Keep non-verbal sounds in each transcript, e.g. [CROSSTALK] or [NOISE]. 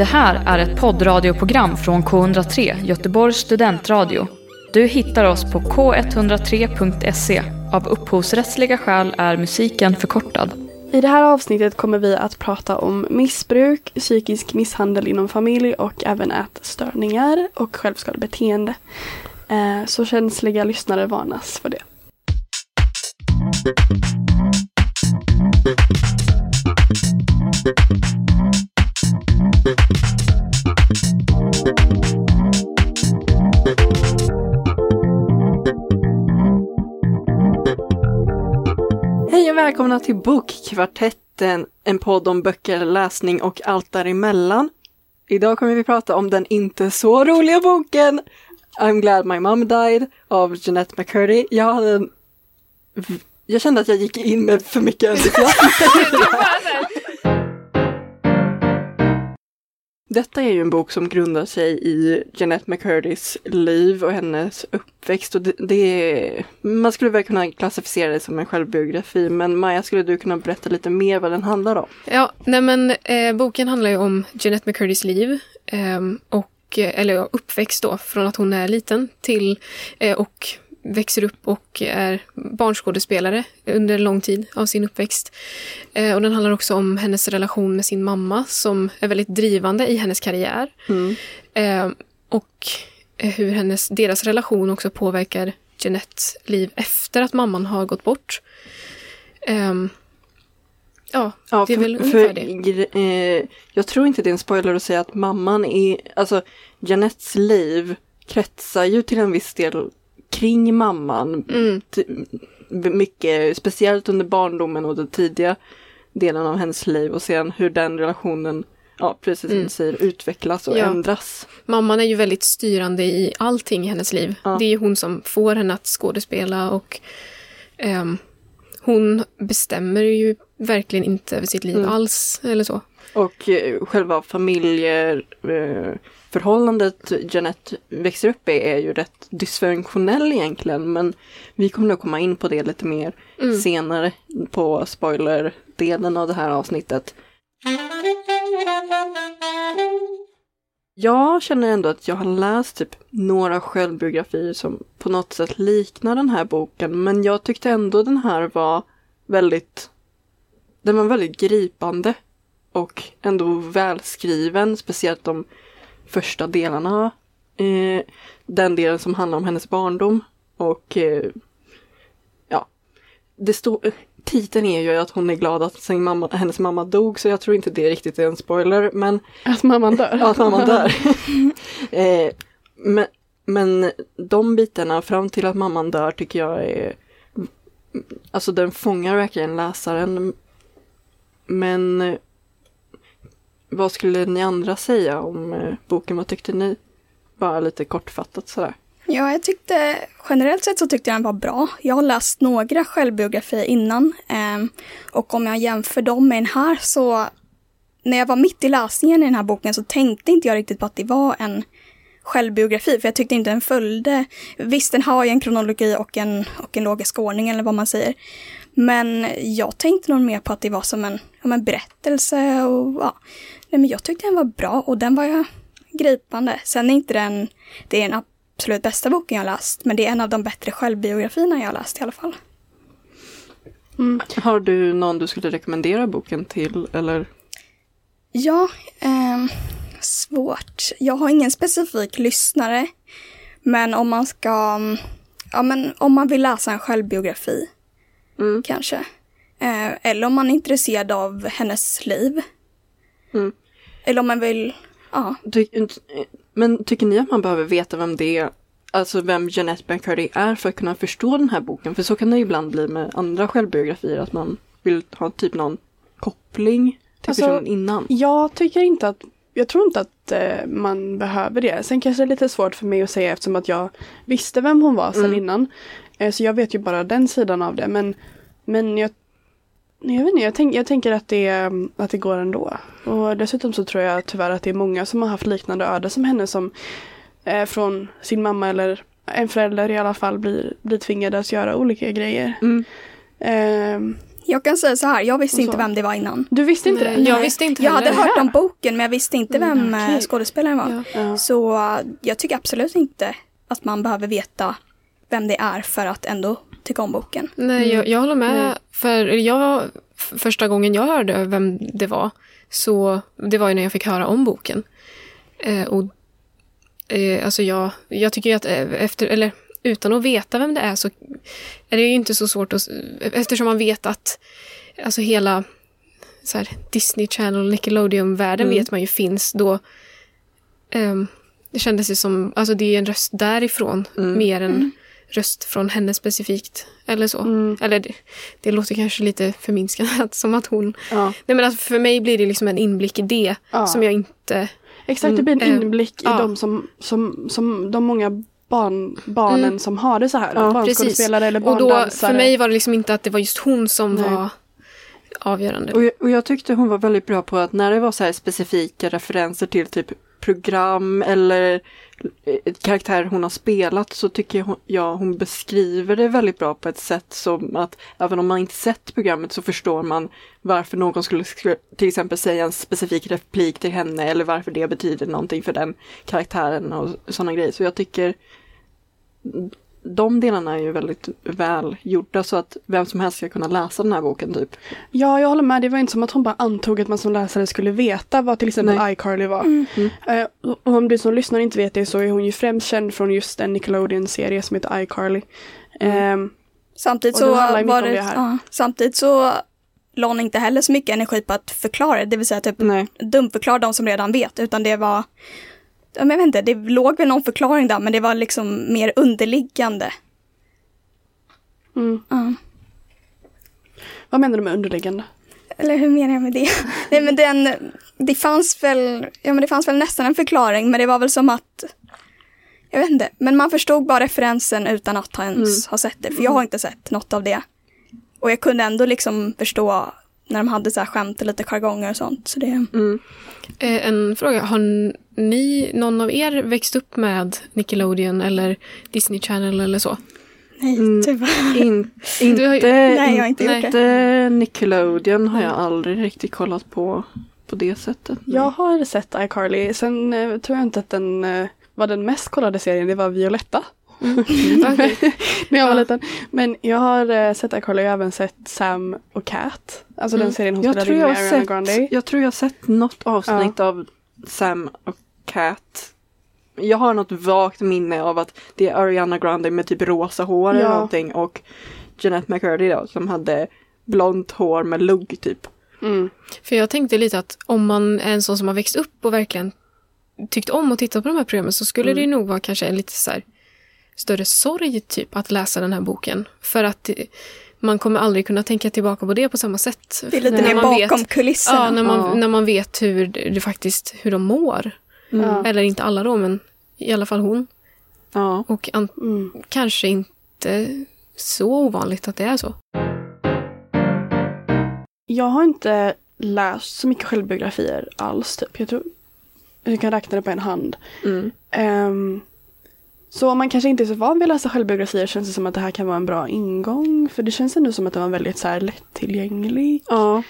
Det här är ett poddradioprogram från K103, Göteborgs studentradio. Du hittar oss på k103.se. Av upphovsrättsliga skäl är musiken förkortad. I det här avsnittet kommer vi att prata om missbruk, psykisk misshandel inom familj och även ätstörningar och självskadebeteende. Eh, så känsliga lyssnare varnas för det. Hej och välkomna till Bokkvartetten, en podd om böcker, läsning och allt däremellan. Idag kommer vi prata om den inte så roliga boken I'm glad my mom died av Jeanette McCurdy. Jag hade en... Jag kände att jag gick in med för mycket entusiasm. [LAUGHS] Detta är ju en bok som grundar sig i Jeanette McCurdys liv och hennes uppväxt. Och det, det är, man skulle väl kunna klassificera det som en självbiografi, men Maja, skulle du kunna berätta lite mer vad den handlar om? Ja, nej men eh, boken handlar ju om Jeanette McCurdys liv ehm, eh, och, eller uppväxt då, från att hon är liten till eh, och växer upp och är barnskådespelare under lång tid av sin uppväxt. Eh, och den handlar också om hennes relation med sin mamma som är väldigt drivande i hennes karriär. Mm. Eh, och hur hennes, deras relation också påverkar Jeanettes liv efter att mamman har gått bort. Eh, ja, Ja, det är för, väl för, ungefär det. gre- eh, jag tror inte det är en spoiler att säga att mamman är, alltså Janettes liv kretsar ju till en viss del kring mamman. Mm, mycket, speciellt under barndomen och den tidiga delen av hennes liv och sedan hur den relationen, ja precis som Mm. du säger, utvecklas och Ja. ändras. mamman är ju väldigt styrande i allting i hennes liv. Ja. Det är hon som får henne att skådespela och ehm, hon bestämmer ju verkligen inte över sitt liv Mm. alls eller så. Och eh, själva familjeförhållandet eh, Jeanette växer upp i är ju rätt dysfunktionell egentligen men vi kommer nog komma in på det lite mer Mm. senare på spoilerdelen av det här avsnittet. Jag känner ändå att jag har läst typ några självbiografier som på något sätt liknar den här boken men jag tyckte ändå den här var väldigt den var väldigt gripande och ändå välskriven, speciellt de första delarna. Eh, den delen som handlar om hennes barndom och eh, ja, det står, titeln är ju att hon är glad att sin mamma, hennes mamma dog så jag tror inte det riktigt är en spoiler men Att mamman dör? Ja, [LAUGHS] att mamman dör. [LAUGHS] eh, men, men de bitarna fram till att mamman dör tycker jag är Alltså den fångar verkligen läsaren. Men eh, vad skulle ni andra säga om eh, boken? Vad tyckte ni? Bara lite kortfattat sådär. Ja, jag tyckte generellt sett så tyckte jag den var bra. Jag har läst några självbiografier innan ehm, och om jag jämför dem med den här så när jag var mitt i läsningen i den här boken så tänkte inte jag riktigt på att det var en självbiografi för jag tyckte inte den följde. Visst, den har ju en kronologi och en, och en logisk ordning eller vad man säger. Men jag tänkte nog mer på att det var som en, som en berättelse och ja. Nej, men jag tyckte den var bra och den var gripande. Sen är inte den, det är den absolut bästa boken jag har läst, men det är en av de bättre självbiografierna jag har läst i alla fall. Har du någon du skulle rekommendera boken till eller? Ja, ehm, svårt. Jag har ingen specifik lyssnare, men om man ska, mm, ja men om man vill läsa en självbiografi, Mm. kanske. Eh, eller om man är intresserad av hennes liv. Mm. Eller om man vill, ja. Ty, men tycker ni att man behöver veta vem det är? Alltså vem Jeanette McCurdy är för att kunna förstå den här boken? För så kan det ibland bli med andra självbiografier, att man vill ha typ någon koppling till Alltså, personen innan. Jag tycker inte att, jag tror inte att eh, man behöver det. Sen kanske det är lite svårt för mig att säga eftersom att jag visste vem hon var sedan Mm. innan. Eh, så jag vet ju bara den sidan av det. Men, men jag, jag vet inte, jag, tänk, jag tänker att det, att det går ändå. Och dessutom så tror jag tyvärr att det är många som har haft liknande öde som henne som eh, från sin mamma eller en förälder i alla fall blir, blir tvingade att göra olika grejer. Mm. Eh, Jag kan säga så här, jag visste inte vem det var innan. Du visste inte Nej, det? jag visste inte Jag hade hört om boken men jag visste inte vem Mm, eh, skådespelaren var. Ja. Ja. Så eh, jag tycker absolut inte att man behöver veta vem det är för att ändå tycka om boken. Nej, jag, jag håller med. Nej. För jag, första gången jag hörde vem det var, så det var ju när jag fick höra om boken. Eh, och eh, alltså jag, jag tycker ju att eh, efter, eller utan att veta vem det är så är det ju inte så svårt att, eftersom man vet att alltså hela så här, Disney Channel, Nickelodeon-världen Mm. vet man ju finns då. ehm, det kändes ju som, alltså det är en röst därifrån Mm. mer än röst från henne specifikt. Eller så. Mm. Eller det, det låter kanske lite förminskande, [LAUGHS] som att hon... Ja. Nej men alltså för mig blir det liksom en inblick i det Ja. som jag inte... Exakt, det blir en Mm. inblick i Ja. de som, som, som de många barn, barnen Mm. som har det så här. Ja, Barnskådespelare eller Och då, barndansare. för mig var det liksom inte att det var just hon som Nej. var avgörande. Och jag, och jag tyckte hon var väldigt bra på att när det var så här specifika referenser till typ program eller eh, Eh, karaktär hon har spelat så tycker jag hon, ja, hon beskriver det väldigt bra på ett sätt som att även om man inte sett programmet så förstår man varför någon skulle till exempel säga en specifik replik till henne eller varför det betyder någonting för den karaktären och sådana grejer. Så jag tycker de delarna är ju väldigt väl gjorda så att vem som helst ska kunna läsa den här boken typ. Ja, jag håller med. Det var inte som att hon bara antog att man som läsare skulle veta vad till exempel Nej. iCarly var. Mm. Eh, och om du som lyssnar inte vet det så är hon ju främst känd från just en Nickelodeon-serie som heter iCarly. Ehm, Samtidigt Och så var det, det här. ja, samtidigt så la hon inte heller så mycket energi på att förklara det, det vill säga typ Nej. dumförklara de som redan vet, utan det var men jag vet inte, det låg väl någon förklaring där, men det var liksom mer underliggande. mm. Ja. Vad menar du med underliggande? Eller hur menar jag med det? [LAUGHS] Nej men den, det fanns väl, ja men det fanns väl nästan en förklaring, men det var väl som att, jag vet inte, men man förstod bara referensen utan att ens ha sett det, för jag har inte sett något av det. Och jag kunde ändå liksom förstå när de hade så här skämt och lite jargonger och sånt. Så det, Mm. Eh, en fråga, har ni, någon av er växt upp med Nickelodeon eller Disney Channel eller så? nej, Mm. tyvärr. In, inte, [LAUGHS] Du har Nej, jag har inte gjort Nej. det. Nickelodeon har jag aldrig riktigt kollat på på det sättet. Jag har sett iCarly. Sen eh, tror jag inte att den eh, var den mest kollade serien. Det var Violetta. [LAUGHS] Okej. [LAUGHS] när jag var Ja. liten. Men jag har eh, sett iCarly och även sett Sam och Cat. Alltså den Mm. serien hon Jag spelade tror jag, med har Ariana sett, Grande. jag tror jag har sett något avsnitt av Sam och Cat. Jag har något vagt minne av att det är Ariana Grande med typ rosa hår eller Ja. någonting och Jeanette McCurdy då som hade blont hår med lugg typ. Mm. För jag tänkte lite att om man är en sån som har växt upp och verkligen tyckt om att titta på de här programmen så skulle det ju nog vara kanske en lite så här större sorg typ att läsa den här boken. För att man kommer aldrig kunna tänka tillbaka på det på samma sätt. Det är lite När mer man bakom vet, kulisserna. Ja, när man, Ja. när man vet hur det faktiskt hur de mår. Ja. Eller inte alla då, men i alla fall hon. Ja. Och an- Mm. kanske inte så ovanligt att det är så. Jag har inte läst så mycket självbiografier alls. Typ. Jag tror jag kan räkna det på en hand. Mm. Ehm, så om man kanske inte är så van vid att läsa självbiografier känns det som att det här kan vara en bra ingång. För det känns ändå som att den var väldigt så här lättillgänglig ja.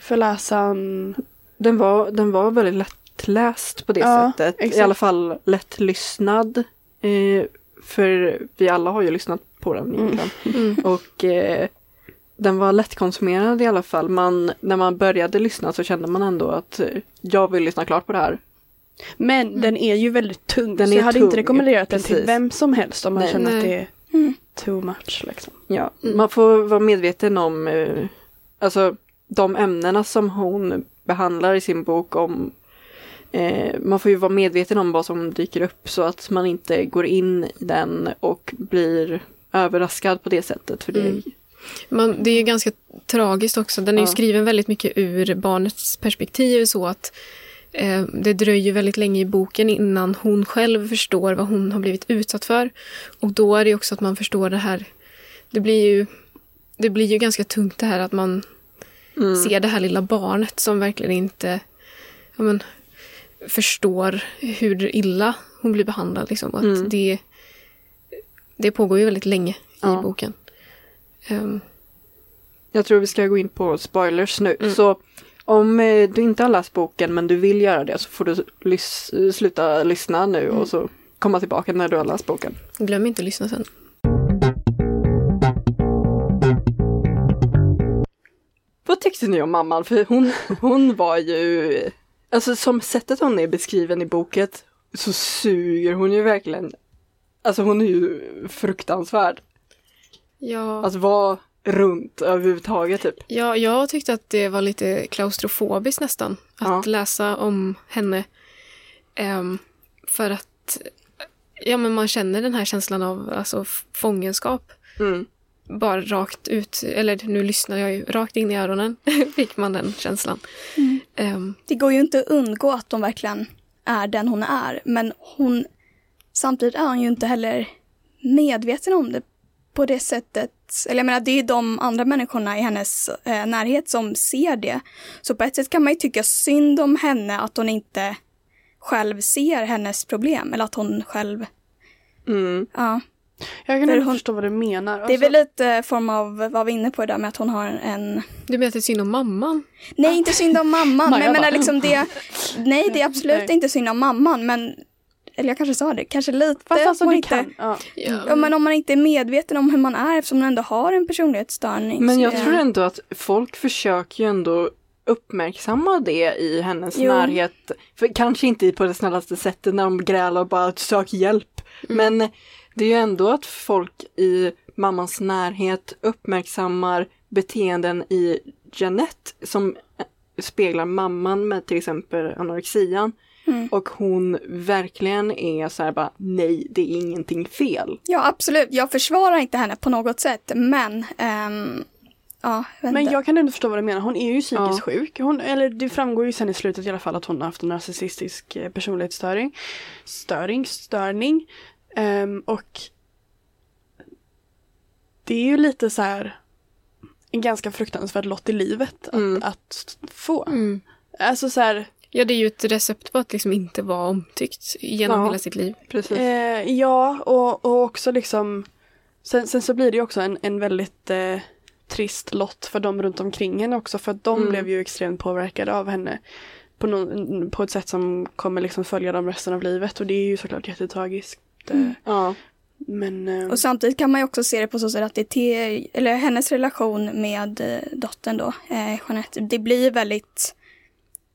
för läsaren. Den var, den var väldigt lättläst på det Ja, sättet. I exakt. alla fall lättlyssnad. Eh, för vi alla har ju lyssnat på den egentligen. Mm. Och eh, den var lättkonsumerad i alla fall. Man, när man började lyssna så kände man ändå att eh, jag vill lyssna klart på det här. Men den är ju väldigt tung. Den så jag hade tung, inte rekommenderat den till vem som helst om man Nej. känner att Nej. det är Mm. too much. Liksom. Ja, Mm. man får vara medveten om eh, alltså de ämnena som hon behandlar i sin bok om eh, man får ju vara medveten om vad som dyker upp så att man inte går in i den och blir överraskad på det sättet. För det, Mm. Man, det är ju ganska tragiskt också. Den är ju Ja. skriven väldigt mycket ur barnets perspektiv så att eh, det dröjer väldigt länge i boken innan hon själv förstår vad hon har blivit utsatt för. Och då är det också att man förstår det här. Det blir ju, det blir ju ganska tungt det här att man mm, ser det här lilla barnet som verkligen inte ja, men, förstår hur illa hon blir behandlad. Liksom. Att Mm. det, det pågår ju väldigt länge i Ja. boken. Ehm, jag tror vi ska gå in på spoilers nu. Mm. Så om eh, du inte har läst boken men du vill göra det så får du lys- sluta lyssna nu Mm. och så komma tillbaka när du har läst boken. Glöm inte att lyssna sen. Vad tyckte ni om mamman? För hon, hon var ju, alltså som sättet hon är beskriven i boken så suger hon ju verkligen, alltså hon är ju fruktansvärd. Ja, Att vara runt överhuvudtaget typ. ja, jag tyckte att det var lite klaustrofobiskt nästan. Att Ja. läsa om henne. Ehm, för att ja, men man känner den här känslan av alltså, fångenskap. Mm. Bara rakt ut, eller nu lyssnar jag ju, rakt in i öronen [LAUGHS] fick man den känslan. Ehm, Det går ju inte att undgå att hon verkligen är den hon är. Men hon, samtidigt är hon ju inte heller medveten om det på det sättet. Eller jag menar, det är de andra människorna i hennes eh, närhet som ser det. Så på ett sätt kan man ju tycka synd om henne att hon inte själv ser hennes problem. Eller att hon själv, Mm. ja. Jag kan För inte hon- förstå vad du menar. Det är Alltså, väl lite form av, vad vi är inne på där med att hon har en du menar att det är synd om mamman? Nej, inte synd om mamman. [LAUGHS] Men jag menar liksom det... [LAUGHS] Nej, det är absolut Nej. inte synd om mamman, men... Eller jag kanske sa det, kanske lite. Fast alltså man du inte, kan. Ja. Ja, men om man inte är medveten om hur man är eftersom man ändå har en personlighetsstörning. Men jag tror ändå att folk försöker ju ändå uppmärksamma det i hennes Jo. närhet. För kanske inte på det snällaste sättet när de grälar och bara sök hjälp. Men det är ju ändå att folk i mammans närhet uppmärksammar beteenden i Jeanette som speglar mamman med till exempel anorexian. Mm. Och hon verkligen är så här bara nej, det är ingenting fel. Ja, absolut. Jag försvarar inte henne på något sätt, men... ehm, ja, Men jag kan ändå förstå vad du menar. Hon är ju psykiskt Ja. sjuk. Hon, eller det framgår ju sen i slutet i alla fall att hon har haft en narcissistisk eh, personlighetsstörning. Störing, störning. Ehm, och det är ju lite så här en ganska fruktansvärd lott i livet att, Mm. att få. Mm. Alltså så här, Ja, det är ju ett recept på att liksom inte vara omtyckt genom Ja. hela sitt liv. Precis. Eh, ja, och, och också liksom sen, sen så blir det ju också en, en väldigt eh, trist lott för dem runt omkring henne också för att de Mm. blev ju extremt påverkade av henne på, no, på ett sätt som kommer liksom följa dem resten av livet och det är ju såklart jättetragiskt. Eh, Mm. Ja. Men eh, Och samtidigt kan man ju också se det på så sätt att det är till, eller hennes relation med eh, dottern då, eh, Jeanette, det blir väldigt,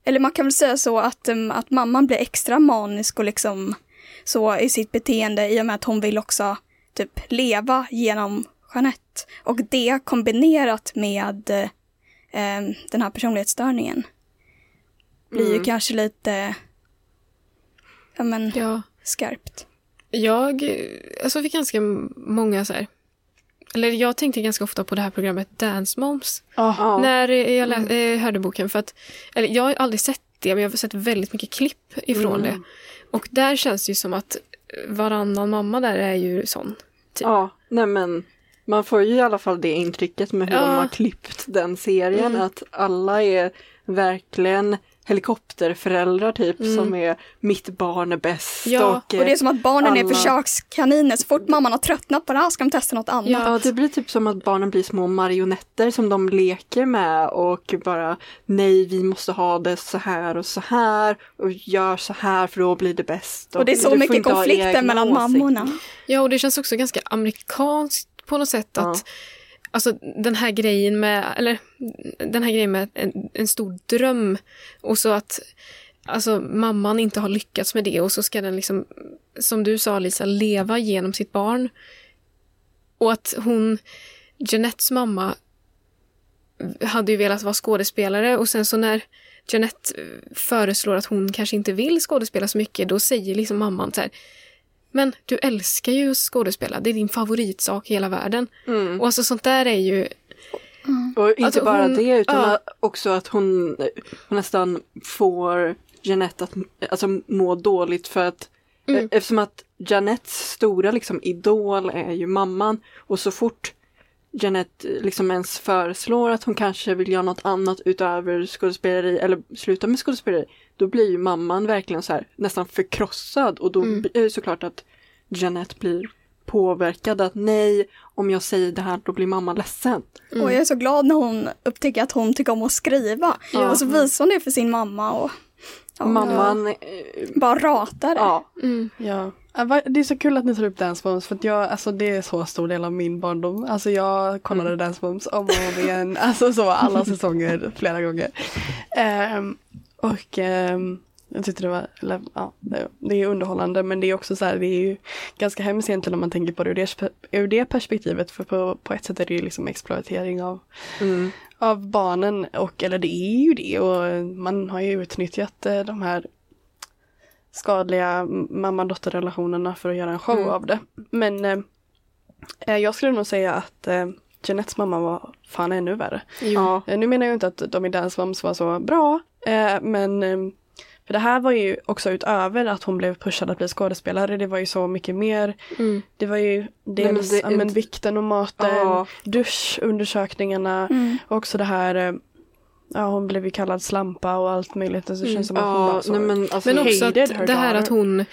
eller man kan väl säga så att, att mamman blir extra manisk och liksom så i sitt beteende i och med att hon vill också typ leva genom Jeanette. Och det kombinerat med eh, den här personlighetsstörningen blir ju Mm. kanske lite, ja men, Ja. skarpt. Jag alltså fick ganska många så här... Eller jag tänkte ganska ofta på det här programmet Dance Moms. Ja. När jag lä- eh, hörde boken. För att, eller jag har aldrig sett det, men jag har sett väldigt mycket klipp ifrån Mm. det. Och där känns det ju som att varannan mamma där är ju sån. Typ. Ja, nej men man får ju i alla fall det intrycket med hur Ja. de har klippt den serien. Mm. Att alla är verkligen helikopterföräldrar typ Mm. som är mitt barn är bäst. Ja, och, Och det är som att barnen är alla- försökskaniner. Så fort mamman har tröttnat på det här ska de testa något annat. Ja. Det blir typ som att barnen blir små marionetter som de leker med och bara nej, vi måste ha det så här och så här och gör så här för då blir det bäst. Och det är så mycket konflikter mellan åsikter. mammorna. Ja, och det känns också ganska amerikanskt på något sätt. Ja. Alltså den här grejen med, eller den här grejen med en, en stor dröm och så att alltså mamman inte har lyckats med det och så ska den liksom, som du sa Lisa, leva genom sitt barn. Och att hon, Jeanettes mamma, hade ju velat vara skådespelare och sen så när Jeanette föreslår att hon kanske inte vill skådespela så mycket, då säger liksom mamman så här men du älskar ju att skådespela, det är din favoritsak i hela världen. Mm. Och alltså sånt där är ju... Och inte Alltså, bara hon- det utan ja. också att hon, hon nästan får Jeanette att alltså, må dåligt för att Mm. eh, eftersom att Janettes stora liksom, idol är ju mamman och så fort Jeanette liksom ens föreslår att hon kanske vill göra något annat utöver skådespeleri eller sluta med skådespeleri då blir ju mamman verkligen så här nästan förkrossad och då Mm. blir det såklart att Jeanette blir påverkad att nej, om jag säger det här då blir mamma ledsen. Mm. Och jag är så glad när hon upptäcker att hon tycker om att skriva. Ja. Och så visar hon det för sin mamma och ja, Mamman, eh, bara ratar det. ja, Mm. Ja. Ja, Det är så kul att ni tar upp Dance Moms för att jag, alltså det är så stor del av min barndom. Alltså jag kollade Mm. Dance Moms om och om igen, [LAUGHS] alltså så alla [LAUGHS] säsonger flera gånger. Ehm, och ehm, jag tyckte det var, eller, ja, det, det är underhållande men det är också så här, det är ju ganska hemskt egentligen om man tänker på det ur det, ur det perspektivet för på, på ett sätt är det ju liksom exploatering av mm, av barnen och eller det är ju det och man har ju utnyttjat eh, de här skadliga mamma-dotter-relationerna för att göra en show Mm. av det. Men eh, eh, jag skulle nog säga att eh, Jeanettes mamma var fan ännu värre. Ja, Eh, nu menar jag inte att de i Dance Moms var så bra, eh, men för det här var ju också utöver att hon blev pushad att bli skådespelare, det var ju så mycket mer. Mm. Det var ju dels det- ja, men, vikten och maten, Ja. duschundersökningarna, Mm. också det här, eh, ja hon blev ju kallad slampa och allt möjligt. Alltså, det känns som att hon ja, var så. nej men alltså, Men också att det här att hon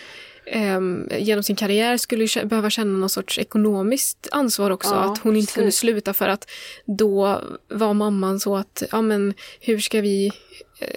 ehm, genom sin karriär skulle behöva känna någon sorts ekonomiskt ansvar också. Ja, att hon inte kunde precis. sluta för att då var mamman så att, ja men hur ska vi,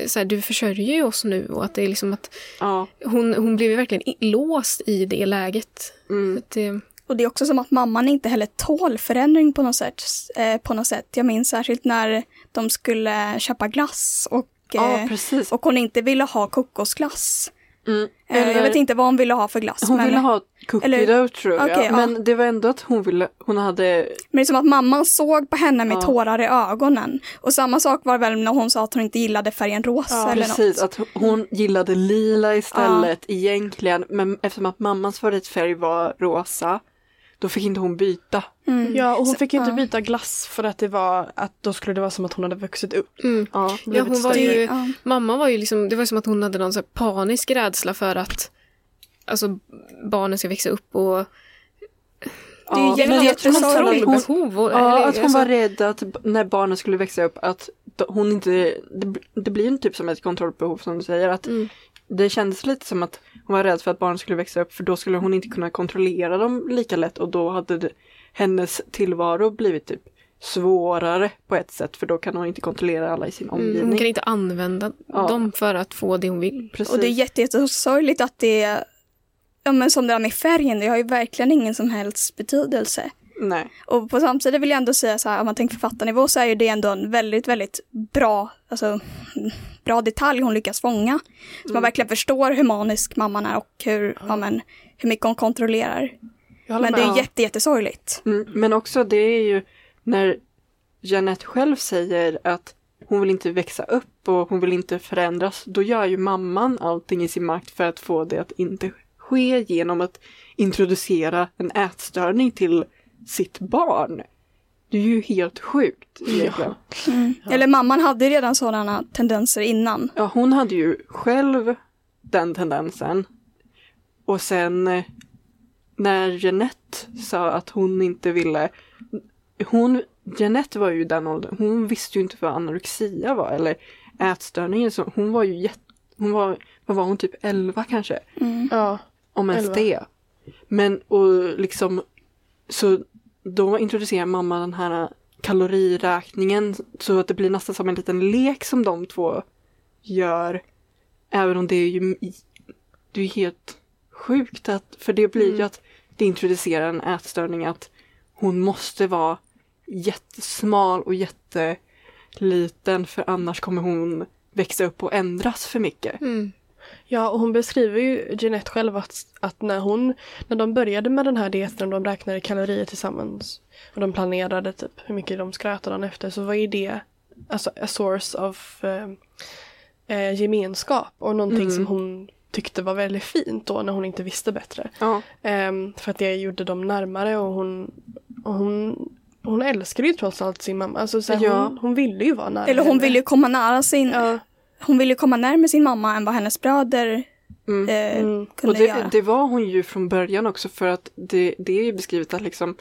så här, du försörjer ju oss nu och att det är liksom att ja, hon, hon blev ju verkligen låst i det läget. mm, det, Och det är också som att mamman inte heller tål förändring på något sätt. Eh, på något sätt. Jag minns särskilt när de skulle köpa glass och, ja eh, och hon inte ville ha kokosglass. Mm, Eh, jag vet inte vad hon ville ha för glass. Hon men, ville ha cookie eller- dough tror jag. Ja. men det var ändå att hon ville, hon hade, men det är som att mamman såg på henne med Ja. tårar i ögonen. Och samma sak var väl när hon sa att hon inte gillade färgen rosa Ja, eller precis, något. att hon gillade lila istället egentligen. Men eftersom att mammans favoritfärg var rosa, då fick inte hon byta. Mm. Ja, och hon fick ju inte ja. byta glass för att det var att då skulle det vara som att hon hade vuxit upp. mm. Ja, Ja, hon var ju, Ja. mamma var ju liksom, det var som att hon hade någon så här panisk rädsla för att alltså, barnen ska växa upp och Det är ju Ja, men jag tror hon-. Och, Ja, eller, att hon alltså- var rädd att när barnen skulle växa upp att hon inte, det, det blir en typ som ett kontrollbehov som du säger. Att Mm. Det kändes lite som att hon var rädd för att barnen skulle växa upp för då skulle hon inte kunna kontrollera dem lika lätt och då hade det, hennes tillvaro blivit typ svårare på ett sätt för då kan hon inte kontrollera alla i sin Mm, hon omgivning. kan inte använda Ja. dem för att få det hon vill. Precis. Och det är jätte- jättesorgligt att det, ja men som det där med färgen, det har ju verkligen ingen som helst betydelse. Nej. Och på samtidigt vill jag ändå säga så här, om man tänker författarnivå så är ju det ändå en väldigt, väldigt bra, alltså, mm, bra detalj hon lyckas fånga. Så man verkligen förstår hur manisk mamman är och hur, ja, men, hur mycket hon kontrollerar. Men med. det är Ja. jätte, jättesorgligt. Mm, men också det är ju när Jeanette själv säger att hon vill inte växa upp och hon vill inte förändras. Då gör ju mamman allting i sin makt för att få det att inte ske genom att introducera en ätstörning till sitt barn. Det är ju helt sjukt egentligen. Mm. Eller mamman hade redan sådana tendenser innan. Ja, hon hade ju själv den tendensen. Och sen eh, när Jeanette sa att hon inte ville hon, Jeanette var ju den åldern, hon visste ju inte vad anorexia var eller ätstörningen. Så hon var ju jätte, hon var, vad var hon, typ 11 kanske? Mm. Ja, Om ens 11. det. Men och liksom så då introducerar mamma den här kaloriräkningen så att det blir nästan som en liten lek som de två gör. Även om det är ju det är helt sjukt att, för det blir ju att det introducerar en ätstörning att hon måste vara jättesmal och jätteliten för annars kommer hon växa upp och ändras för mycket. Mm. Ja, och hon beskriver ju Jeanette själv att, att när hon, när de började med den här dieten och de räknade kalorier tillsammans och de planerade typ hur mycket de skulle äta dagen efter så var ju det alltså a source of eh, eh, gemenskap och någonting Mm. som hon tyckte var väldigt fint då när hon inte visste bättre. Ja. Ehm, för att det gjorde dem närmare och hon, och hon, hon älskade ju trots allt sin mamma. Alltså, så Ja. hon, hon ville ju vara nära Eller hon henne. ville ju komma nära sin, Ja, hon ville ju komma närmare sin mamma än vad hennes bröder Mm. eh, mm. kunde Och det, göra. det var hon ju från början också för att det, det är ju beskrivet att liksom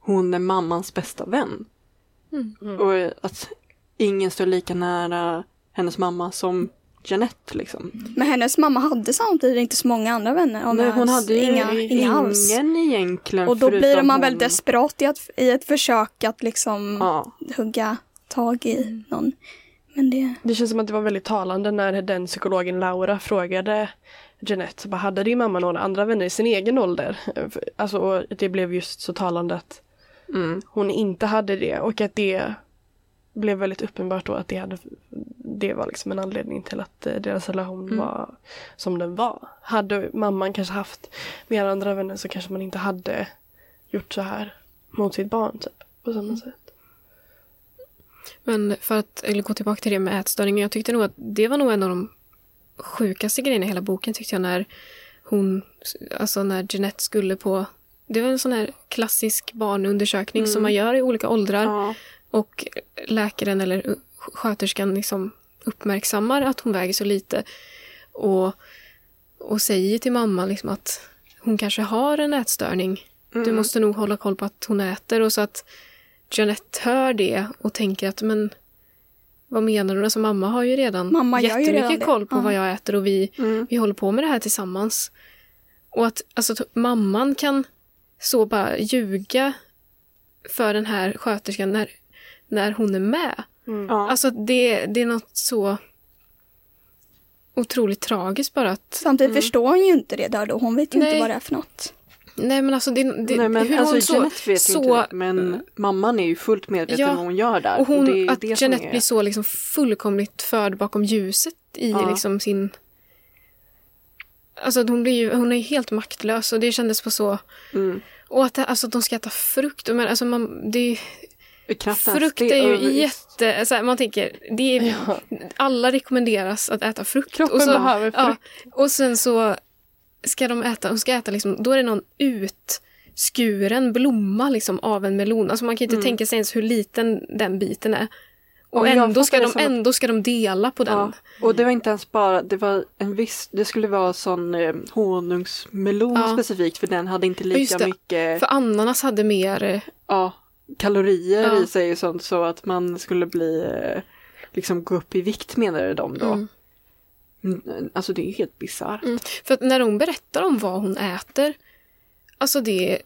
hon är mammans bästa vän. Mm. Och att ingen står lika nära hennes mamma som Jeanette liksom. Men hennes mamma hade samtidigt inte så många andra vänner. Nej, hon hade ju inga, inga alls. ingen egentligen Och då blir man hon. väldigt desperat i, att, i ett försök att liksom Ja, hugga tag i Mm. någon. Men det... Det känns som att det var väldigt talande när den psykologen Laura frågade Jeanette, bara, hade din mamma några andra vänner i sin egen ålder? [LAUGHS] Alltså det blev just så talande att mm. hon inte hade det och att det blev väldigt uppenbart då att det, hade, det var liksom en anledning till att eh, deras relation Mm. var som den var. Hade mamman kanske haft mer andra vänner så kanske man inte hade gjort så här mot sitt barn typ på samma Mm. sätt. Men för att eller gå tillbaka till det med ätstörningen. Jag tyckte nog att det var nog en av de sjukaste grejerna i hela boken tyckte jag när hon, alltså när Jeanette skulle på, det var en sån här klassisk barnundersökning som man gör i olika åldrar. ja. Och läkaren eller sköterskan liksom uppmärksammar att hon väger så lite. Och, och säger till mamma liksom att hon kanske har en ätstörning. Du måste nog hålla koll på att hon äter. Och så att Jeanette hör det och tänker att men vad menar du? Alltså mamma har ju redan Mamma gör ju jättemycket redan koll på Ja. vad jag äter och vi, Mm. vi håller på med det här tillsammans. Och att alltså, mamman kan så bara ljuga för den här sköterskan när, när hon är med. Ja. Alltså det, det är något så otroligt tragiskt bara att... Samtidigt förstår hon ju inte det där då. Hon vet ju inte Nej. vad det är för något. Nej men alltså det, det Nej men hur alltså hon så, Jeanette vet så inte det, men mamman är ju fullt medveten Ja, om vad hon gör där. Och hon, det att det Jeanette är... blir så liksom fullkomligt förd bakom ljuset i Ja. liksom sin... Alltså hon blir ju, hon är ju helt maktlös och det kändes på så... Mm. Och att, alltså, att de ska äta frukt. Men alltså man, det är, frukt är ju över- jätte... Alltså, man tänker, det är, alla rekommenderas att äta frukt. Kroppen och så, behöver frukt. Ja, och sen så ska de äta, de ska äta liksom, då är det någon utskuren blomma liksom av en melon. Alltså man kan inte tänka sig ens hur liten den biten är. Och Och ändå ska, de, ändå ska de dela på den. Ja, och det var inte ens bara, det var en viss, det skulle vara sån eh, honungsmelon Ja. specifikt för den hade inte lika det. mycket För ananas hade mer... eh, ja, kalorier i sig och sånt så att man skulle bli, eh, liksom gå upp i vikt menade de då. Mm. Mm, Alltså det är helt bisarrt. Mm. För att när hon berättar om vad hon äter, alltså det,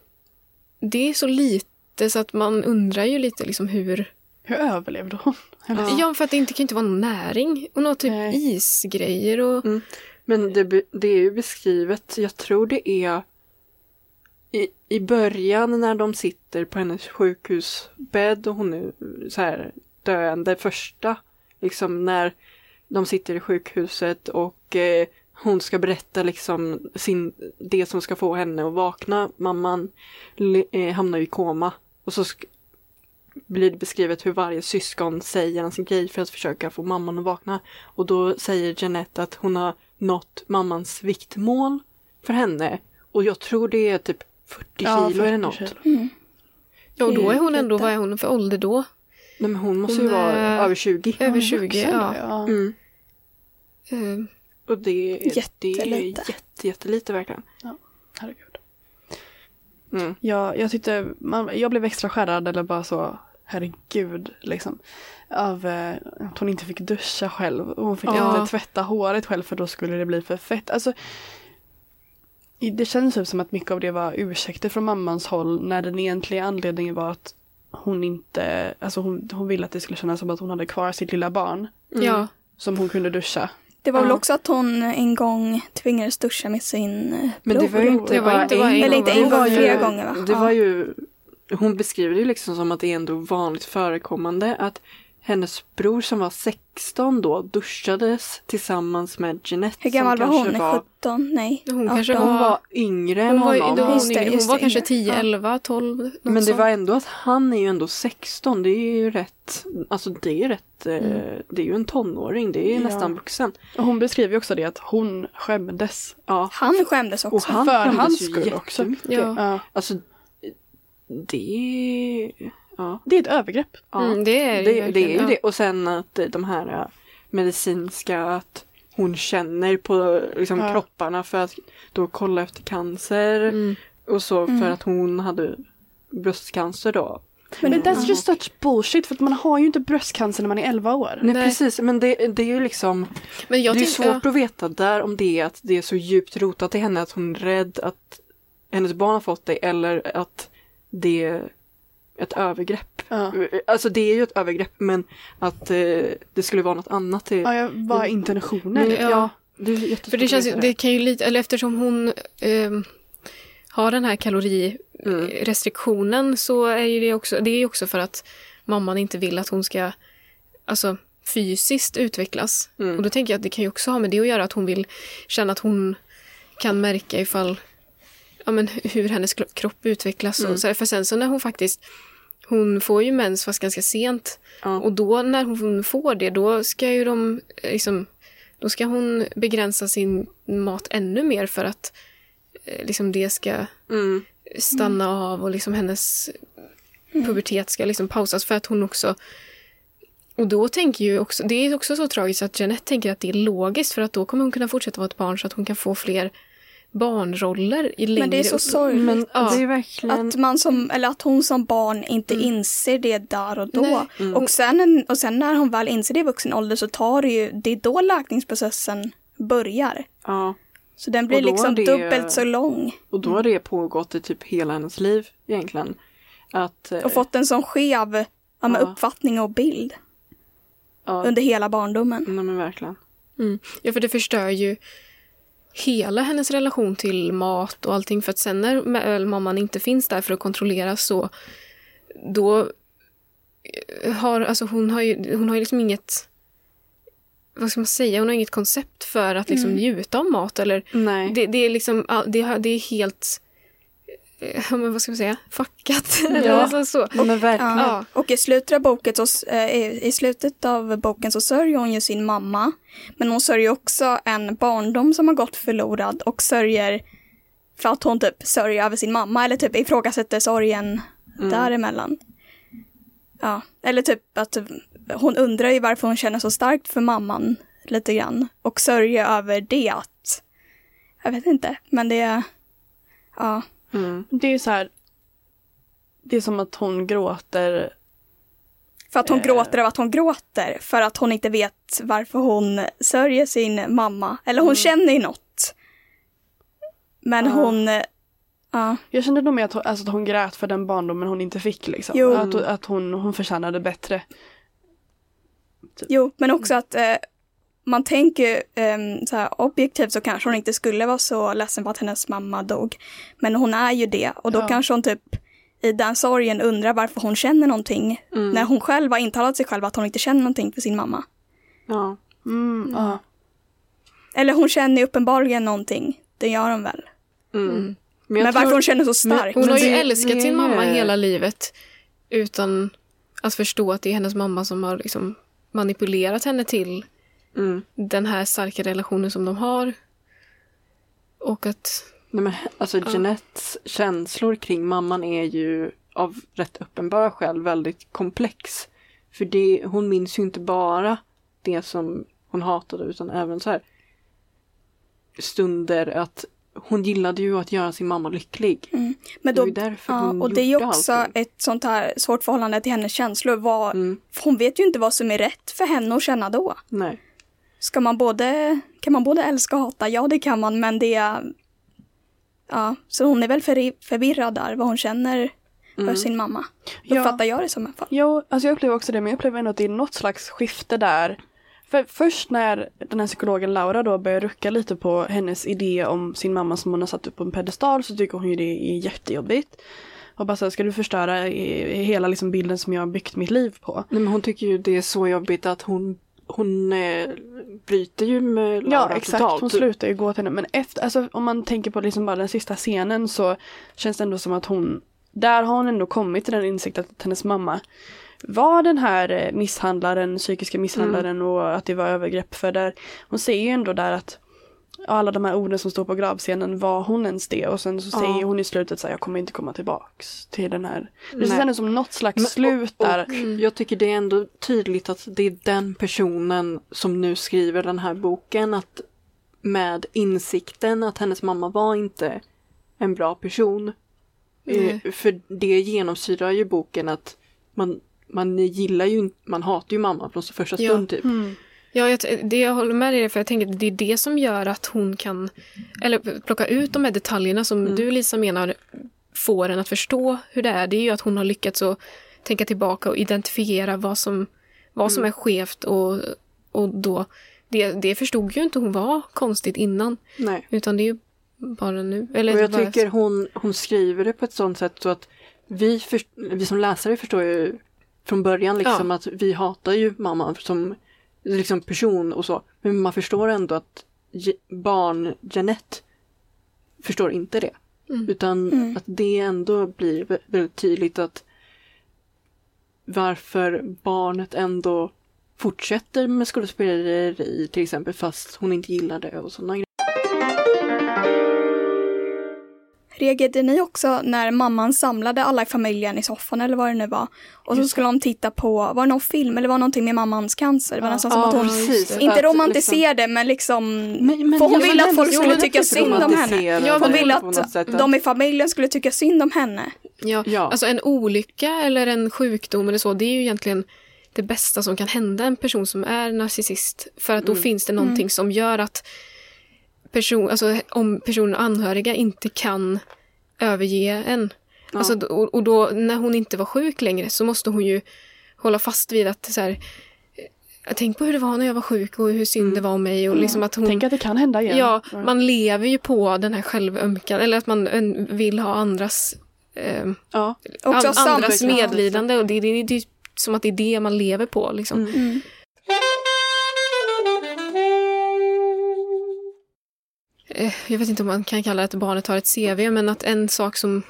det är så lite så att man undrar ju lite liksom hur... Hur överlevde hon? [LAUGHS] Ja. Ja, för att det inte kan inte vara någon näring. Och något typ Nej. isgrejer och... Mm. Men det, det är ju beskrivet, jag tror det är i, i början när de sitter på hennes sjukhusbädd och hon är så här döende första, liksom när de sitter i sjukhuset och eh, hon ska berätta liksom sin, det som ska få henne att vakna. Mamman eh, hamnar i koma och så blir det beskrivet hur varje syskon säger en sin grej för att försöka få mamman att vakna. Och då säger Jeanette att hon har nått mammans viktmål för henne. Och jag tror det är typ 40 Ja, kilo eller 40 något. kilo. Ja, och då är hon Lite. ändå, vad är hon för ålder då? Nej, men hon måste Hon ju vara är över 20. Över Ja, 20, vuxen ja. ja. Mm. Eh, Och det, det är Jättelite. jätte, jättelite verkligen. Herregud. Mm. Jag, jag tyckte, man, jag blev extra skärrad eller bara så, herregud liksom. Av eh, att hon inte fick duscha själv. Och hon fick Ja. inte tvätta håret själv för då skulle det bli för fett. Alltså, det känns typ som att mycket av det var ursäkter från mammans håll när den egentliga anledningen var att hon inte, alltså hon, hon ville att det skulle kännas som att hon hade kvar sitt lilla barn. Ja, Som hon kunde duscha. Det var väl Ja. också att hon en gång tvingades duscha med sin eh, Men det var ju inte Det var bara inte bara en en gång, Eller inte en Det gång, var ju- flera gånger va? Det var ju, hon beskriver det ju liksom som att det är ändå vanligt förekommande att hennes bror som var 16 då duschades tillsammans med Jeanette. Hur gammal som var hon? kanske 17? Nej. Hon kanske 18. Hon var- var yngre än hon var, ju- honom. då var hon, Just det, hon var kanske yngre. 10, Ja. 11, 12. något Men det sånt. var ändå att han är ju ändå 16. Det är ju rätt, alltså det är rätt, eh, Mm. det är ju en tonåring. Det är Ja. nästan vuxen. Och hon beskriver ju också det att hon skämdes. Ja. Han skämdes också. Och han För hans ju skull också. Ja. Ja. Alltså, det, ja. Det är ett övergrepp. ja. Mm, det är det, ju det är ju ja. det. Och sen att de här äh, medicinska, att hon känner på liksom, Ja. kropparna för att då kolla efter cancer Mm. och så för Mm. att hon hade bröstcancer då. Men, Men- that's just such bullshit för att man har ju inte bröstcancer när man är 11 år. Nej, Nej. precis, men det, det är ju liksom Men jag Det är svårt att veta där om det är att det är så djupt rotat i henne att hon är rädd att hennes barn har fått det eller att det är ett övergrepp. Ja. Alltså det är ju ett övergrepp men att eh, det skulle vara något annat. Det, Ja, vad är intentionen? ja. ja. det är jättesvårt För det känns det kan ju lite, eller eftersom hon ehm, har den här kalorirestriktionen så är ju det också, det är ju också för att mamman inte vill att hon ska, alltså fysiskt utvecklas. Mm. Och då tänker jag att det kan ju också ha med det att göra att hon vill känna att hon kan märka ifall, ja men hur hennes kro- kropp utvecklas. Mm. Och så här, för sen så när hon faktiskt, hon får ju mens fast ganska sent. Ja. Och då när hon får det, då ska ju de eh, liksom, då ska hon begränsa sin mat ännu mer för att eh, liksom det ska Mm. stanna av och liksom hennes pubertet ska liksom pausas för att hon också och då tänker ju också, det är också så tragiskt att Jeanette tänker att det är logiskt för att då kommer hon kunna fortsätta vara ett barn så att hon kan få fler barnroller i längre Men det är så sorgligt. Men Ja. det är verkligen... Att man som, eller att hon som barn inte inser det där och då. Mm. Och, sen, och sen när hon väl inser det i vuxen ålder så tar det ju, det är då läkningsprocessen börjar. Ja. Så den blir liksom det- dubbelt så lång. Och då har det pågått i typ hela hennes liv egentligen. Att, eh, Och fått en sån skev ja, Ja. uppfattning och bild ja, under hela barndomen. nej men verkligen. Mm. Ja, för det förstör ju hela hennes relation till mat och allting. För att sen när ma- mamman inte finns där för att kontrollera så då eh, har, alltså hon har ju, hon har ju liksom inget vad ska man säga, hon har inget koncept för att liksom njuta av mat eller Nej. det, det är liksom, det, det är helt, ja, men vad ska man säga, fuckat. [LAUGHS] Ja. alltså så. Ja, men verkligen. Ja. Och i slutet, av boken så, eh, i- i slutet av boken så sörjer hon ju sin mamma. Men hon sörjer också en barndom som har gått förlorad och sörjer för att hon typ sörjer över sin mamma eller typ ifrågasätter sorgen däremellan. Ja, eller typ att hon undrar ju varför hon känner så starkt för mamman lite grann och sörjer över det att jag vet inte, men det är ja, Mm. Det är så här. Det är som att hon gråter. För att hon Eh. gråter av att hon gråter. För att hon inte vet varför hon sörjer sin mamma. Eller hon känner ju något. Men Ja. hon... eh, Ja, Jag kände nog mer att hon, alltså att hon grät för den barndomen hon inte fick liksom. Jo. Att, att hon, hon förtjänade bättre. jo, men också att eh, man tänker eh, så här, objektivt så kanske hon inte skulle vara så ledsen för att hennes mamma dog. Men hon är ju det och då Ja. kanske hon typ i den sorgen undrar varför hon känner någonting. Mm. När hon själv har intalat sig själv att hon inte känner någonting för sin mamma. Ja. Mm, ja. Eller hon känner ju uppenbarligen någonting. Det gör hon väl. Mm. Mm. Men, Men, varför tror- hon känner så starkt. Hon har ju älskat det sin mamma hela livet utan att förstå att det är hennes mamma som har liksom manipulerat henne till Mm. den här starka relationen som de har. Och att... Nej, men, alltså Jeanettes känslor kring mamman är ju av rätt uppenbara skäl väldigt komplex. För det, hon minns ju inte bara det som hon hatade utan även så här stunder att hon gillade ju att göra sin mamma lycklig. Men Det då, var ju därför ja, hon och det är också allting. ett sånt här svårt förhållande till hennes känslor. Vad, Mm. Hon vet ju inte vad som är rätt för henne att känna då. Nej. Ska man både, kan man både älska och hata? Ja, det kan man, men det är... Ja, så hon är väl för, förvirrad där, vad hon känner för Mm. sin mamma. Ja. Uppfattar jag det som i alla fall. Jo, alltså jag upplever också det, men jag upplever ändå att det är något slags skifte där. För först när den här psykologen Laura då börjar rucka lite på hennes idé om sin mamma som hon har satt upp på en pedestal så tycker hon ju det är jättejobbigt. Och bara så här, ska du förstöra hela liksom bilden som jag har byggt mitt liv på? Nej, men hon tycker ju det är så jobbigt att hon, hon eh, bryter ju med Laura Ja exakt, totalt. hon slutar ju gå till henne. Men efter, alltså om man tänker på liksom bara den sista scenen så känns det ändå som att hon, där har hon ändå kommit till den insikten att hennes mamma var den här eh, misshandlaren, psykiska misshandlaren och att det var övergrepp för där. Hon säger ju ändå där att alla de här orden som står på gravscenen, var hon ens det? Och sen så Ja. säger hon i slutet så här, jag kommer inte komma tillbaks till den här. Det känns ändå som något slags Men- slut och, där. och Jag tycker det är ändå tydligt att det är den personen som nu skriver den här boken att med insikten att hennes mamma var inte en bra person. Eh, För det genomsyrar ju boken att man, man gillar ju inte, man hatar ju mamma från första Ja. stund typ. Mm. Ja, jag, det jag håller med dig för jag tänker att det är det som gör att hon kan eller plocka ut de här detaljerna som Mm. du Lisa menar får en att förstå hur det är. Det är ju att hon har lyckats att tänka tillbaka och identifiera vad som, vad som Mm. är skevt och, och då det, det förstod ju inte hon var konstigt innan. Nej. Utan det är ju bara nu. Eller Och jag bara, tycker hon, hon skriver det på ett sånt sätt så att vi, för, vi som läsare förstår ju från början liksom att vi hatar ju mamma som liksom person och så. Men man förstår ändå att barn Jeanette förstår inte det. Mm. Utan Mm. att det ändå blir vä- väldigt tydligt att varför barnet ändå fortsätter med skådespeleri till exempel fast hon inte gillar det och sådana grejer. Reagerade ni också när mamman samlade alla i familjen i soffan eller vad det nu var? Och så skulle de titta på, var det någon film eller var det någonting med mammans cancer? Det var Ja. nästan som att hon precis. inte Att romantiserade men liksom Men- men för hon ville vill att folk skulle tycka synd om henne. Ja, Hon ville att de i familjen skulle tycka synd om henne. Ja, Ja. alltså en olycka eller en sjukdom eller så, det är ju egentligen det bästa som kan hända en person som är narcissist. För att då Mm. finns det någonting som gör att person, alltså, om personer och anhöriga inte kan överge en. Ja. Alltså, och, och då när hon inte var sjuk längre så måste hon ju hålla fast vid att så här, jag tänk på hur det var när jag var sjuk och hur synd Mm. det var om mig. Och liksom att hon, Tänk att det kan hända igen. Ja, man lever ju på den här självömkan, eller att man vill ha andras eh, ja. Också an, sam- andras medlidande och det, det, det är som att det är det man lever på. Liksom. Mm. Jag vet inte om man kan kalla det att barnet har ett CV, men att en sak som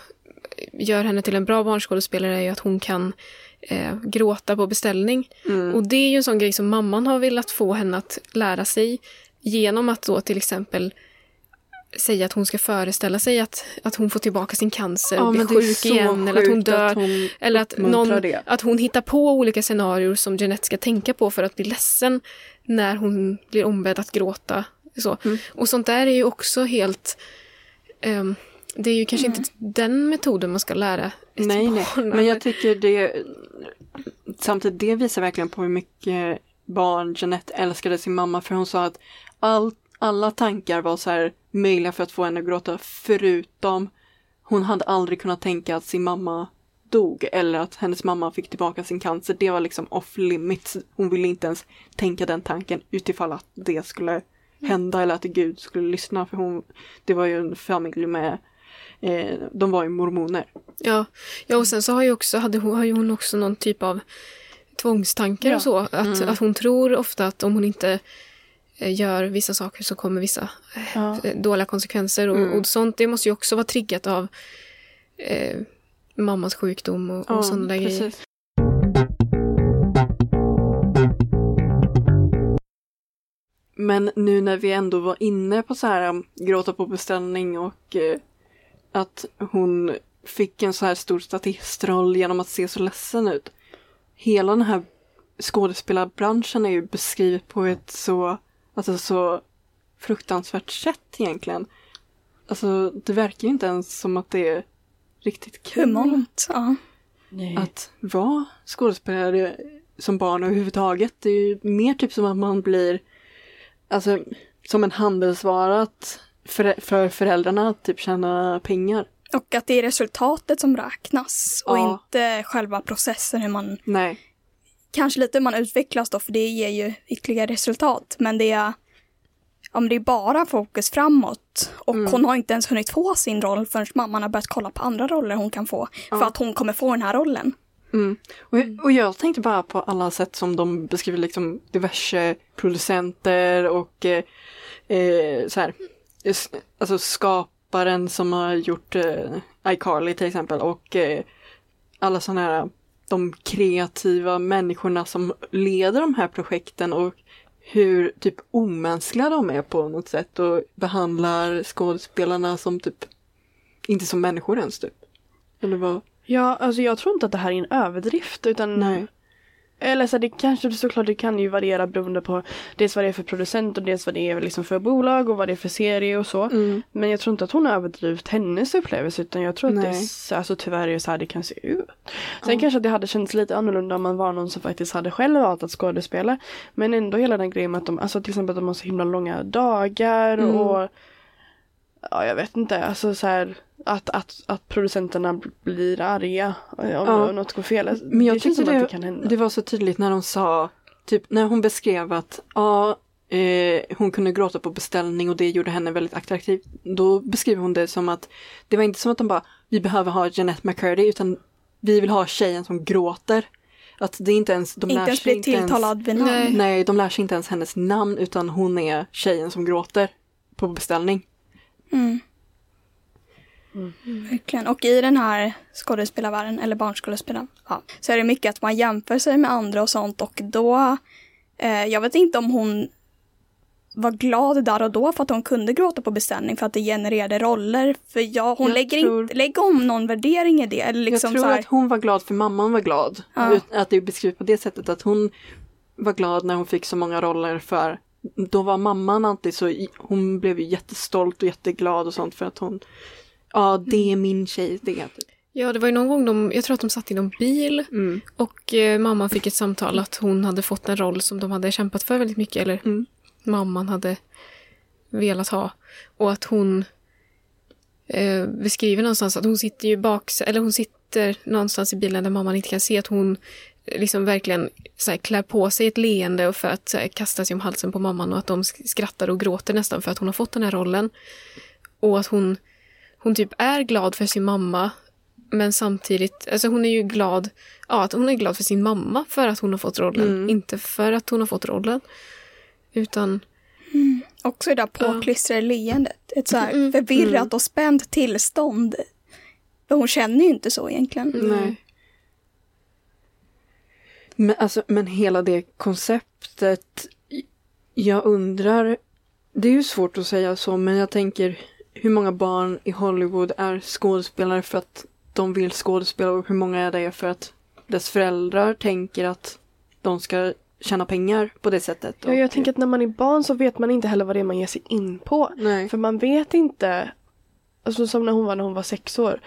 gör henne till en bra barnskådespelare är ju att hon kan eh, gråta på beställning. Mm. Och det är ju en sån grej som mamman har velat få henne att lära sig genom att då till exempel säga att hon ska föreställa sig att, att hon får tillbaka sin cancer och Ja, blir det är sjuk igen eller att hon dör. hon Eller att, någon, det. att hon hittar på olika scenarier som Jeanette ska tänka på för att bli ledsen när hon blir ombedd att gråta. Så. Mm. Och sånt där är ju också helt... ehm, det är ju kanske inte den metoden man ska lära ett Nej, nej. barn. Men jag tycker det samtidigt det visar verkligen på hur mycket barn Jeanette älskade sin mamma för hon sa att all, alla tankar var så här möjliga för att få henne att gråta förutom hon hade aldrig kunnat tänka att sin mamma dog eller att hennes mamma fick tillbaka sin cancer. Det var liksom off limits. Hon ville inte ens tänka den tanken utifall att det skulle hända eller att Gud skulle lyssna för hon, det var ju en familj med, eh, de var ju mormoner. Ja, ja och sen så har ju, också, hade hon, har ju hon också någon typ av tvångstankar Ja. och så. Att, Mm. att hon tror ofta att om hon inte eh, gör vissa saker så kommer vissa Ja. eh, dåliga konsekvenser. Och, Mm. och sånt, det måste ju också vara triggat av eh, mammas sjukdom och, och sådana där grejer. Men nu när vi ändå var inne på så här um, gråta på beställning och eh, att hon fick en så här stor statistroll genom att se så ledsen ut. Hela den här skådespelarbranschen är ju beskrivet på ett så, alltså så fruktansvärt sätt egentligen. Alltså det verkar ju inte ens som att det är riktigt kul Humant. Ja. att vara skådespelare som barn överhuvudtaget. Det är ju mer typ som att man blir alltså som en handelsvara att för, för föräldrarna att typ tjäna pengar. Och att det är resultatet som räknas och Ja. inte själva processen hur man, Nej. kanske lite hur man utvecklas då för det ger ju ytterligare resultat. Men det är, om det är bara fokus framåt och Mm. hon har inte ens hunnit få sin roll förrän mamman har börjat kolla på andra roller hon kan få. För Ja. att hon kommer få den här rollen. Mm. Och, och jag tänkte bara på alla sätt som de beskriver liksom diverse producenter och eh, eh, så här, s- alltså skaparen som har gjort eh, iCarly till exempel och eh, alla sådana här de kreativa människorna som leder de här projekten och hur typ omänskliga de är på något sätt och behandlar skådespelarna som typ inte som människor ens typ. Eller vad? Ja, alltså jag tror inte att det här är en överdrift utan Nej. Eller så här, det kanske såklart det kan ju variera beroende på dels vad det är för producent och dels vad det är liksom för bolag och vad det är för serie och så. Mm. Men jag tror inte att hon har överdrivit hennes upplevelse utan jag tror att det är, alltså, tyvärr är det så här det kan se ut. Sen Ja. kanske det hade känts lite annorlunda om man var någon som faktiskt hade själv valt att skådespela. Men ändå hela den grejen med att de, alltså till exempel att de har så himla långa dagar Mm. och Ja jag vet inte, alltså så här att, att, att producenterna blir arga om Ja. något går fel. Men jag det tyckte det, att det kan hända. det var så tydligt när de sa, typ när hon beskrev att ja, eh, hon kunde gråta på beställning och det gjorde henne väldigt attraktiv. Då beskriver hon det som att det var inte som att de bara, vi behöver ha Jeanette McCurdy utan vi vill ha tjejen som gråter. Att det inte ens, de inte lär sig inte ens, tilltalad vid namn. Nej. nej, de lär sig inte ens hennes namn utan hon är tjejen som gråter på beställning. Mm. Verkligen. Och i den här skådespelarvärlden, eller barnskådespelaren, ja, så är det mycket att man jämför sig med andra och sånt och då, eh, jag vet inte om hon var glad där och då för att hon kunde gråta på beställning för att det genererade roller. För jag, hon Jag lägger tror- inte lägger om någon värdering i det. Eller liksom jag tror här, att hon var glad för mamman var glad. Ja. Att det är beskrivet på det sättet att hon var glad när hon fick så många roller för då var mamman alltid så, hon blev ju jättestolt och jätteglad och sånt för att hon, ja det är min tjej, det typ. Ja, det var ju någon gång de, jag tror att de satt i någon bil Mm. och eh, mamman fick ett samtal att hon hade fått en roll som de hade kämpat för väldigt mycket, eller Mm. mamman hade velat ha. Och att hon eh, beskriver någonstans att hon sitter ju bak, eller hon sitter någonstans i bilen där mamman inte kan se att hon liksom verkligen så här, klär på sig ett leende och för att så här, kasta sig om halsen på mamman och att de sk- skrattar och gråter nästan för att hon har fått den här rollen. Och att hon, hon typ är glad för sin mamma men samtidigt, alltså hon är ju glad, ja att hon är glad för sin mamma för att hon har fått rollen, Mm. inte för att hon har fått rollen. Utan, också det där påklistrade leendet. Ett så här Mm. förvirrat och spänt tillstånd. För hon känner ju inte så egentligen. Nej. Men, alltså, men hela det konceptet, jag undrar, det är ju svårt att säga så, men jag tänker hur många barn i Hollywood är skådespelare för att de vill skådespela och hur många är det för att dess föräldrar tänker att de ska tjäna pengar på det sättet. Ja, jag tänker att när man är barn så vet man inte heller vad det är man ger sig in på. Nej. För man vet inte, alltså som när hon var när hon var sex år.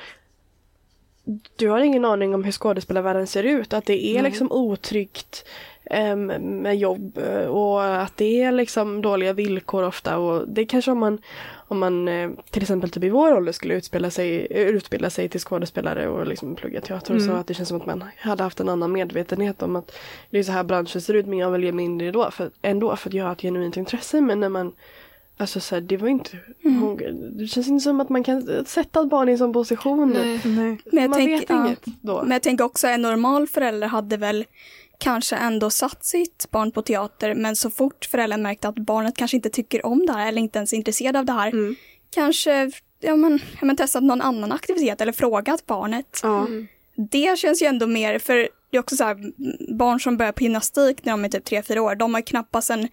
Du har ingen aning om hur skådespelarvärlden ser ut, att det är Nej. liksom otryggt em, med jobb eh, och att det är liksom dåliga villkor ofta och det kanske om man om man eh, till exempel typ i vår ålder skulle utbilda sig, eh, utbilda sig till skådespelare och liksom plugga teater och så Mm. att det känns som att man hade haft en annan medvetenhet om att det är så här branschen ser ut men jag väljer det då för, ändå för att jag har ett genuint intresse men när man Alltså så här, det var inte, hon, det känns inte som att man kan sätta ett barn i en sån position. nej. Nej. Men jag man tänker- vet ja. inget då. Men jag tänker också en normal förälder hade väl kanske ändå satt sitt barn på teater men så fort föräldern märkte att barnet kanske inte tycker om det här eller inte ens är intresserad av det här Mm. kanske ja, men, ja, men testat någon annan aktivitet eller frågat barnet. Ja. Det känns ju ändå mer, för det är också så här, barn som börjar på gymnastik när de är typ 3-4 år, de har ju knappast en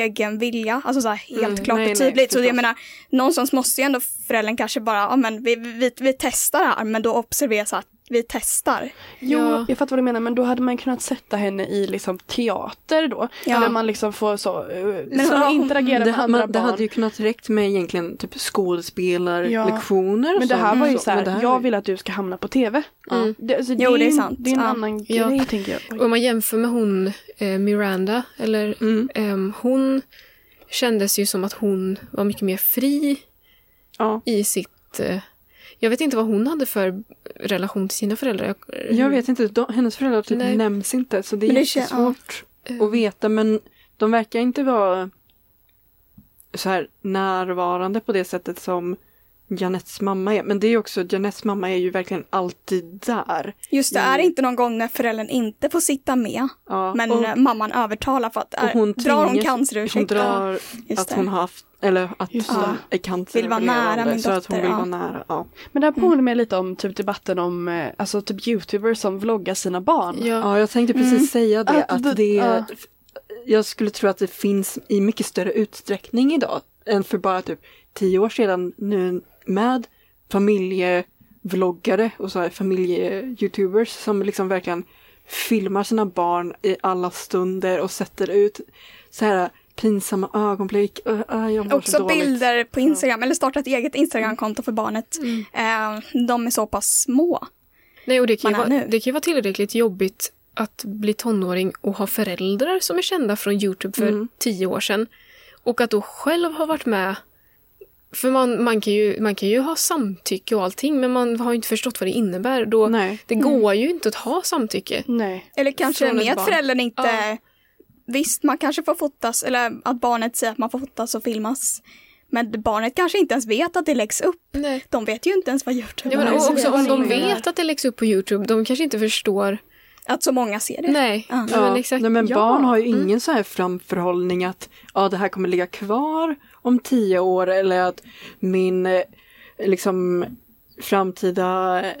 egen vilja, alltså så här, helt Mm, klart nej, och nej, tydligt. så jag menar, någonstans måste ju ändå föräldern kanske bara, ja men vi, vi, vi testar här, men då observera så att vi testar. Jo, Ja. jag fattar vad du menar men då hade man kunnat sätta henne i liksom teater då. Ja. Där man liksom får så, eh, Men så interagera Det, med andra man, det barn. hade ju kunnat räckt med egentligen typ skådespelarlektioner. och Men det här var ju Så- så här, det här jag vill att du ska hamna på tv. Mm. Det, alltså, Jo, det, det är sant. Det är en Ja. annan Ja. grej tänker jag. Och om man jämför med hon eh, Miranda, eller Mm. ehm, hon kändes ju som att hon var mycket mer fri Ja. i sitt... Eh, jag vet inte vad hon hade för relation till sina föräldrar. Jag, Jag vet inte, de, hennes föräldrar typ Nej. nämns inte så det är Men det jättesvårt ja. att veta men de verkar inte vara så här närvarande på det sättet som Janettes mamma är. Men det är också, Janettes mamma är ju verkligen alltid där. Just det, Mm. är det inte någon gång när föräldern inte får sitta med, Ja, men och, mamman övertalar för att och är, hon drar hon cancerursäkten? Hon drar Just att det. hon har haft, eller att Just hon det. är cancer Vill vara nära min så att hon dotter, vill ja. vara nära. Ja. Men det här påminner mig lite om typ debatten om eh, alltså typ youtubers som vloggar sina barn. ja. ja, jag tänkte precis Mm. säga det. Att Att det- det ja. Jag skulle tro att det finns i mycket större utsträckning idag än för bara typ tio år sedan nu med familjevloggare och så här familje-youtubers som liksom verkligen filmar sina barn i alla stunder och sätter ut så här pinsamma ögonblick. Ö, ö, jag mår så Också dåligt. bilder på Instagram, eller starta ett eget Instagramkonto för barnet. Eh, de är så pass små. Nej, och det kan, ju vara, det kan ju vara tillräckligt jobbigt att bli tonåring och ha föräldrar som är kända från Youtube för Mm. tio år sedan. Och att då själv ha varit med. För man, man, kan ju, man kan ju ha samtycke och allting, men man har ju inte förstått vad det innebär. Då, Nej. Det går ju inte att ha samtycke. Nej. Eller kanske med att barn. föräldern inte... Ja. Visst, man kanske får fotas, eller att barnet säger att man får fotas och filmas. Men barnet kanske inte ens vet att det läggs upp. Nej. De vet ju inte ens vad Youtube Ja, men är. också om de vet att det läggs upp på Youtube, de kanske inte förstår. Att så många ser det. Nej, Ja. ja. men exakt. Nej, men Ja. barn har ju ingen så här framförhållning att ja, det här kommer ligga kvar om tio år eller att min eh, liksom framtida eh,